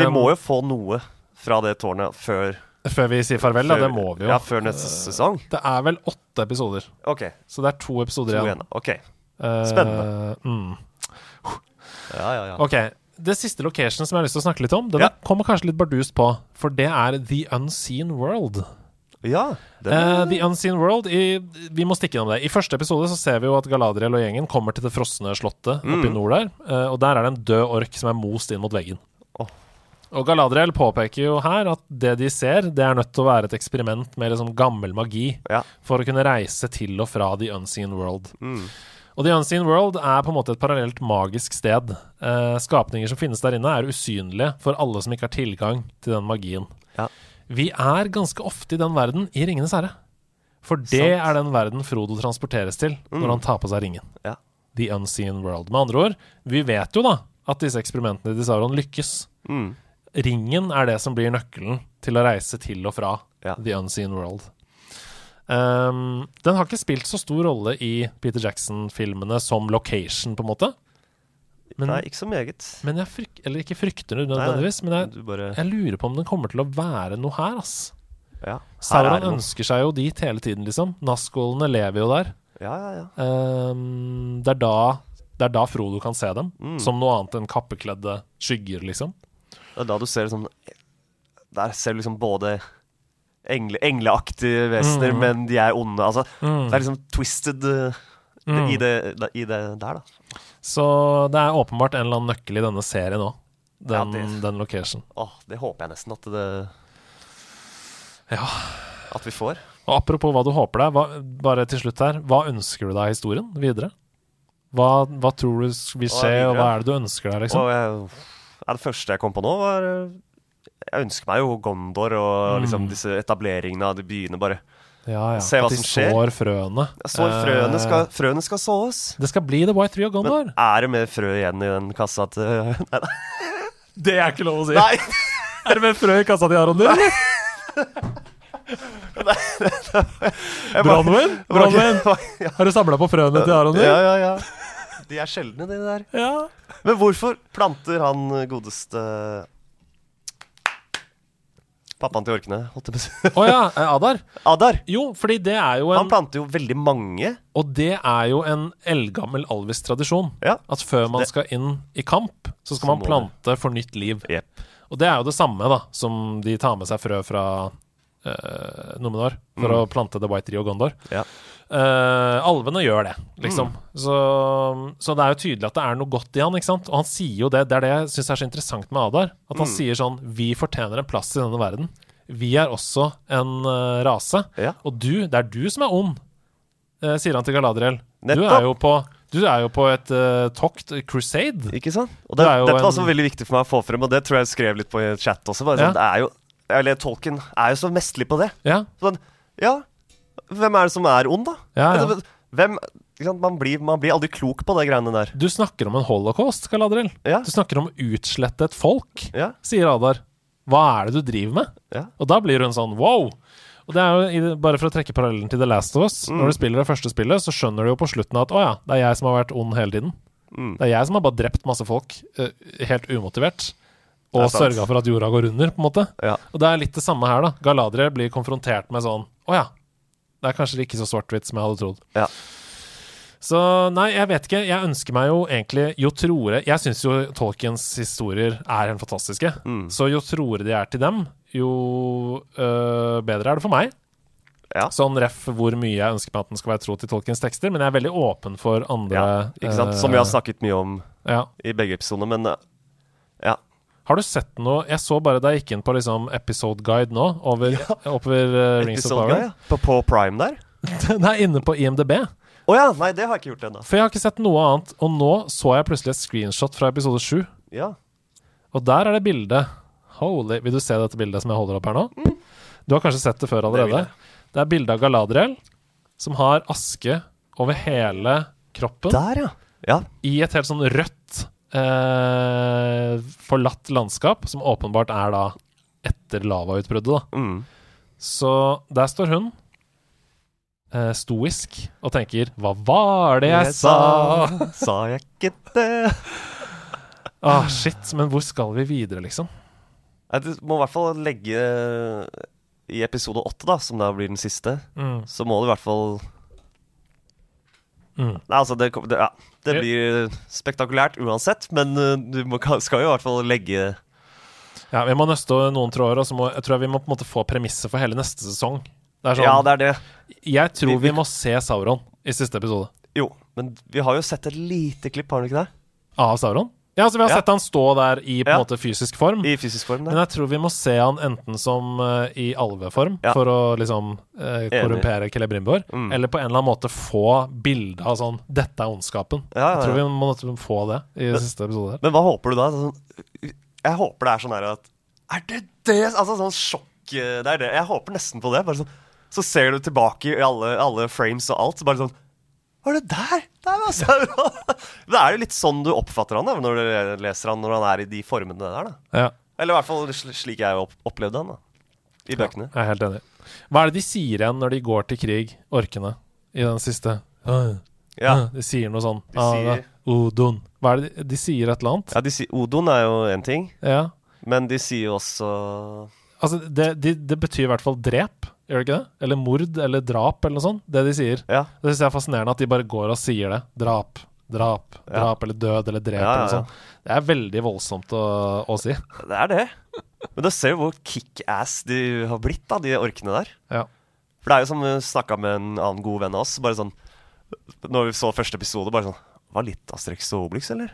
vi må jo få noe fra det tårnet før Før vi sier farvel, ja. da. Det må vi jo. Ja, før neste sesong. Det er vel åtte episoder, OK. så det er to episoder To igjen. igjen. OK. Spennende. Spennende. Mm. Ja, ja, ja. Ok, Det siste location som jeg har lyst til å snakke litt om, den Ja. kommer kanskje litt bardust på, for det er The Unseen World. Ja, Eh, The Unseen World i, Vi må stikke innom det. I første episode så ser vi jo at Galadriel og gjengen kommer til det frosne slottet oppe i Mm. nord der, Uh, og der er det en død ork som er most inn mot veggen. Oh. Og Galadriel påpeker jo her at det de ser, det er nødt til å være et eksperiment med liksom gammel magi Ja. for å kunne reise til og fra The Unseen World. mm. Og The Unseen World er på en måte et parallelt magisk sted. Eh, skapninger som finnes der inne, er usynlige for alle som ikke har tilgang til den magien. Ja. Vi er ganske ofte i den verden i Ringenes herre. For det Sant. er den verden Frodo transporteres til når Mm. han tar på seg ringen. Ja. The Unseen World. Med andre ord, vi vet jo da at disse eksperimentene til Sauron lykkes. Mm. Ringen er det som blir nøkkelen til å reise til og fra Ja. The Unseen World. Um, den har ikke spilt så stor rolle i Peter Jackson-filmene som location, på en måte. Men, Nei, ikke så meget. men jeg fryk, Eller ikke frykter det nødvendigvis, men jeg, bare jeg lurer på om den kommer til å være noe her, ass. Ja. Sauron ønsker seg jo dit hele tiden, liksom. Nazgulene lever jo der. Ja, ja, ja. Um, det, er da, det er da Frodo kan se dem, Mm. som noe annet enn kappekledde skygger, liksom. Det er da du ser liksom Der ser du liksom både engle, engleaktige vesener, Mm. men de er onde. Altså, Mm. det er liksom twisted uh, Mm. i, det, i det der, da. Så det er åpenbart en eller annen nøkkel i denne serien òg. Den, Ja, den location. Åh, det håper jeg nesten at det Ja. At vi får. Og apropos hva du håper deg, hva, bare til slutt her. Hva ønsker du deg av historien videre? Hva, hva tror du vil skje, og hva er det du ønsker deg, liksom? Og jeg, ja, det første jeg kom på nå, var uh, Jeg ønsker meg jo Gondor og Mm. liksom disse etableringene av de byene, bare. Ja, ja. Se hva At de som skjer. sår frøene. Jeg så frøene Eh, skal, frøene skal sås. Det skal bli The White Tree of Gondor. Men er det mer frø igjen i den kassa til Nei, da. det er ikke lov å si. Nei. Er det mer frø i kassa til Aron bare- Brannvenn? Brannvenn? Har du samla på frøene til Aron din? ja, ja, ja. De er sjeldne, de der. Ja. Men hvorfor planter han godeste Pappaen til orkene, holdt jeg på å si. Å ja, eh, Adar. Adar. Jo, fordi det er jo Han en planter jo veldig mange. Og det er jo en eldgammel alvis-tradisjon. Ja. At før man Det- skal inn i kamp, så skal Så man må plante for nytt liv. Jepp. Og det er jo det samme da som de tar med seg frø fra uh, Numenor for Mm. å plante The White Rio Gondor. Ja. Uh, alvene gjør det, liksom. Mm. Så, så det er jo tydelig at det er noe godt i han, ikke sant? Og han sier jo det, det er det jeg syns er så interessant med Adar. At han Mm. sier sånn Vi fortjener en plass i denne verden. Vi er også en uh, rase. Ja. Og du, det er du som er ond, uh, sier han til Galadriel. Du er jo på, du er jo på et uh, tokt, crusade. Ikke sant? Og Det dette var en- også veldig viktig for meg å få frem, og det tror jeg jeg skrev litt på i chat også. Bare Ja. sånn, det er jo, eller Tolkien er jo så mesterlig på det. Ja, Sånn, ja, hvem er det som er ond, da? ja, ja. Altså, Hvem? Man, blir, man blir aldri klok på de greiene der. Du snakker om en holocaust, Galadriel. Ja, Du snakker om utslettet folk, ja, sier Adar. Hva er det du driver med? ja. Og da blir hun sånn wow! Og det er jo, Bare for å trekke parallellen til The Last of Us. Mm. Når du spiller det første spillet, så skjønner du jo på slutten at å ja, det er jeg som har vært ond hele tiden. Mm. Det er jeg som har bare drept masse folk eh, helt umotivert. Og sørga for at jorda går under, på en måte. ja. Og det er litt det samme her, da. Galadriel blir konfrontert med sånn Å ja, det er kanskje ikke så svart-hvitt som jeg hadde trodd. Ja. Så nei, jeg vet ikke. Jeg ønsker meg jo egentlig Jo troere Jeg syns jo Tolkiens historier er helt fantastiske. Mm. Så jo troere de er til dem, jo øh, bedre er det for meg. Ja. Sånn ref hvor mye jeg ønsker meg at den skal være tro til Tolkiens tekster. Men jeg er veldig åpen for andre ja. Som vi har øh, snakket mye om ja. i begge episoder, men uh, ja. Har du sett noe Jeg så bare da jeg gikk inn på liksom episode guide nå, over, oppover uh, Rings of Power. guy, ja. På, på Prime der? Nei, inne på IMDb. Å ja! Nei, det har jeg ikke gjort ennå. For jeg har ikke sett noe annet. Og nå så jeg plutselig et screenshot fra episode 7. Ja. Og der er det bildet. Holy Vil du se dette bildet som jeg holder opp her nå? Du har kanskje sett det før allerede. Det? Det, er bilde av Galadriel som har aske over hele kroppen Der, ja. Ja. i et helt sånn rødt, eh, forlatt landskap, som åpenbart er da etter lavautbruddet, da. Mm. Så der står hun, eh, stoisk, og tenker Hva var det jeg sa? Sa jeg ikke det? Ah, shit, men hvor skal vi videre, liksom? Du må i hvert fall legge I episode åtte, da, som da blir den siste, Mm. så må du i hvert fall Mm. Nei, altså, det, det, ja, det blir spektakulært uansett, men uh, du må, skal jo i hvert fall legge Ja, vi må nøste noen tråder, og så må, jeg tror jeg vi må på en måte få premisset for hele neste sesong. Det sånn, Ja, det er det. Jeg tror Vi- vi- vi må se Sauron i siste episode. Jo, men vi har jo sett et lite klipp, har vi ikke det? Av Sauron? Ja, altså vi har Ja. sett han stå der i på en Ja. måte fysisk form. I fysisk form. Men jeg tror vi må se han enten som uh, i alveform, Ja. for å liksom uh, korrumpere Celebrimbor, Mm. eller på en eller annen måte få bilde av sånn 'Dette er ondskapen'. Jeg tror vi må få det i Men- siste episode. Men hva håper du da? Sånn, jeg håper det er sånn her at Er det det? Altså sånn sjokk eh, Det er det. Jeg håper nesten på det. Bare sånn, så ser du tilbake i alle, alle frames og alt, så bare sånn Var det der? Der var Sauron! det er jo litt sånn du oppfatter han da, når du leser han når han er i de formene der. da Ja, Eller i hvert fall slik jeg opplevde han da i bøkene. jeg er helt enig. Hva er det de sier igjen når de går til krig, orkene, i den siste? Ja. De sier noe sånn. De sier- Odon. Hva er det de, de sier et eller annet? ja de sier, Odon er jo én ting, Ja. men de sier jo også Altså, det, de, det betyr i hvert fall drep, gjør det ikke det? Eller mord eller drap eller noe sånt. Det de sier. Ja. Det syns jeg er fascinerende at de bare går og sier det. Drap, drap, Ja. drap eller død eller drep Ja, eller noe sånt. Det er veldig voldsomt å, å si. Det er det. Men du ser jo hvor kickass de har blitt, da, de orkene der. Ja. For det er jo som vi snakka med en annen god venn av oss. Bare sånn Når vi så første episode, bare sånn Var litt Asterix og Obelix, eller?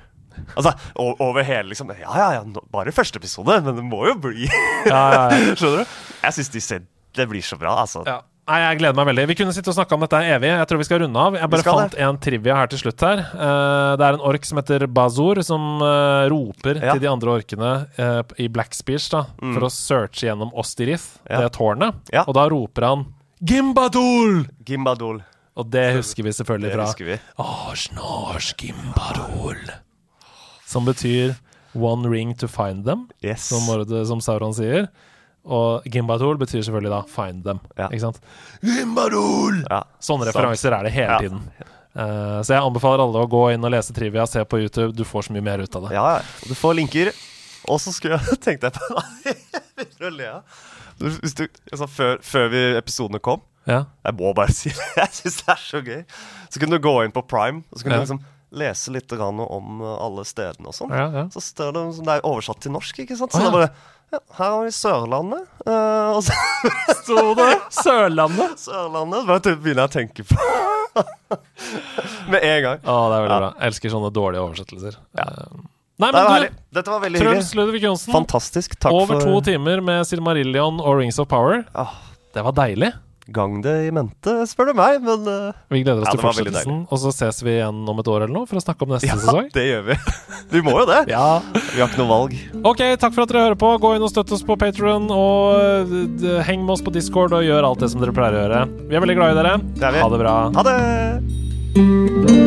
Altså, over hele liksom Ja, ja, ja, bare første episode, men det må jo bli Ja, ja, ja. Skjønner du? Jeg syns de ser Det blir så bra, altså. Ja. Nei, Jeg gleder meg veldig. Vi kunne sitte og snakke om dette evig. Jeg tror vi skal runde av. Jeg bare fant fant en trivia her til slutt her. Eh, det er en ork som heter Bazor, som eh, roper Ja. til de andre orkene eh, i Black Speech da, for å searche gjennom Ostirith, Mm. Ja. det tårnet. Ja. Og da roper han Gimbadol! Gimbadol. Og det husker vi selvfølgelig Det fra vi. Arsnars Gimbadol. Som betyr One ring to find them, Yes. som, som Sauron sier. Og Gimbadol betyr selvfølgelig da find them. Ja. Ikke sant? Gimbadol! Ja. Sånne referanser er det hele Ja. tiden. Uh, så jeg anbefaler alle å gå inn og lese trivia, se på YouTube. Du får så mye mer ut av det. Ja, du får linker. Og så skulle jeg tenkt deg på Jeg begynner å le Hvis du, altså, før, før vi episodene kom Ja. Jeg må bare si det. Jeg syns det er så gøy. Så kunne du gå inn på Prime og så kunne Ja. du liksom lese litt grann om alle stedene og sånn. Ja, ja. Så står det det er oversatt til norsk, ikke sant? Så ah, ja. det er bare ja, Her har vi Sørlandet. uh, og så Sto det Sørlandet? Sørlandet. Bare begynner jeg å tenke på Med en gang. Å, det er veldig Ja. bra. Jeg elsker sånne dårlige oversettelser. Ja. Eh, nei, Det var men det du, Dette var veldig Truls. Ludvig Johnsen. Fantastisk. Takk Over for to timer med Silmarillion og Rings of Power. Ah, Det var deilig. Gang det i mente, spør du meg, men uh, Vi gleder oss Ja, til fortsettelsen. Og så ses vi igjen om et år eller noe for å snakke om neste Ja, sesong. det gjør vi. Vi må jo det. Ja. Vi har ikke noe valg. Ok, takk for at dere hører på. Gå inn og støtt oss på Patron, og eh, heng med oss på Discord og gjør alt det som dere pleier å gjøre. Vi er veldig glad i dere. Det er vi. Ha det bra. Ha det!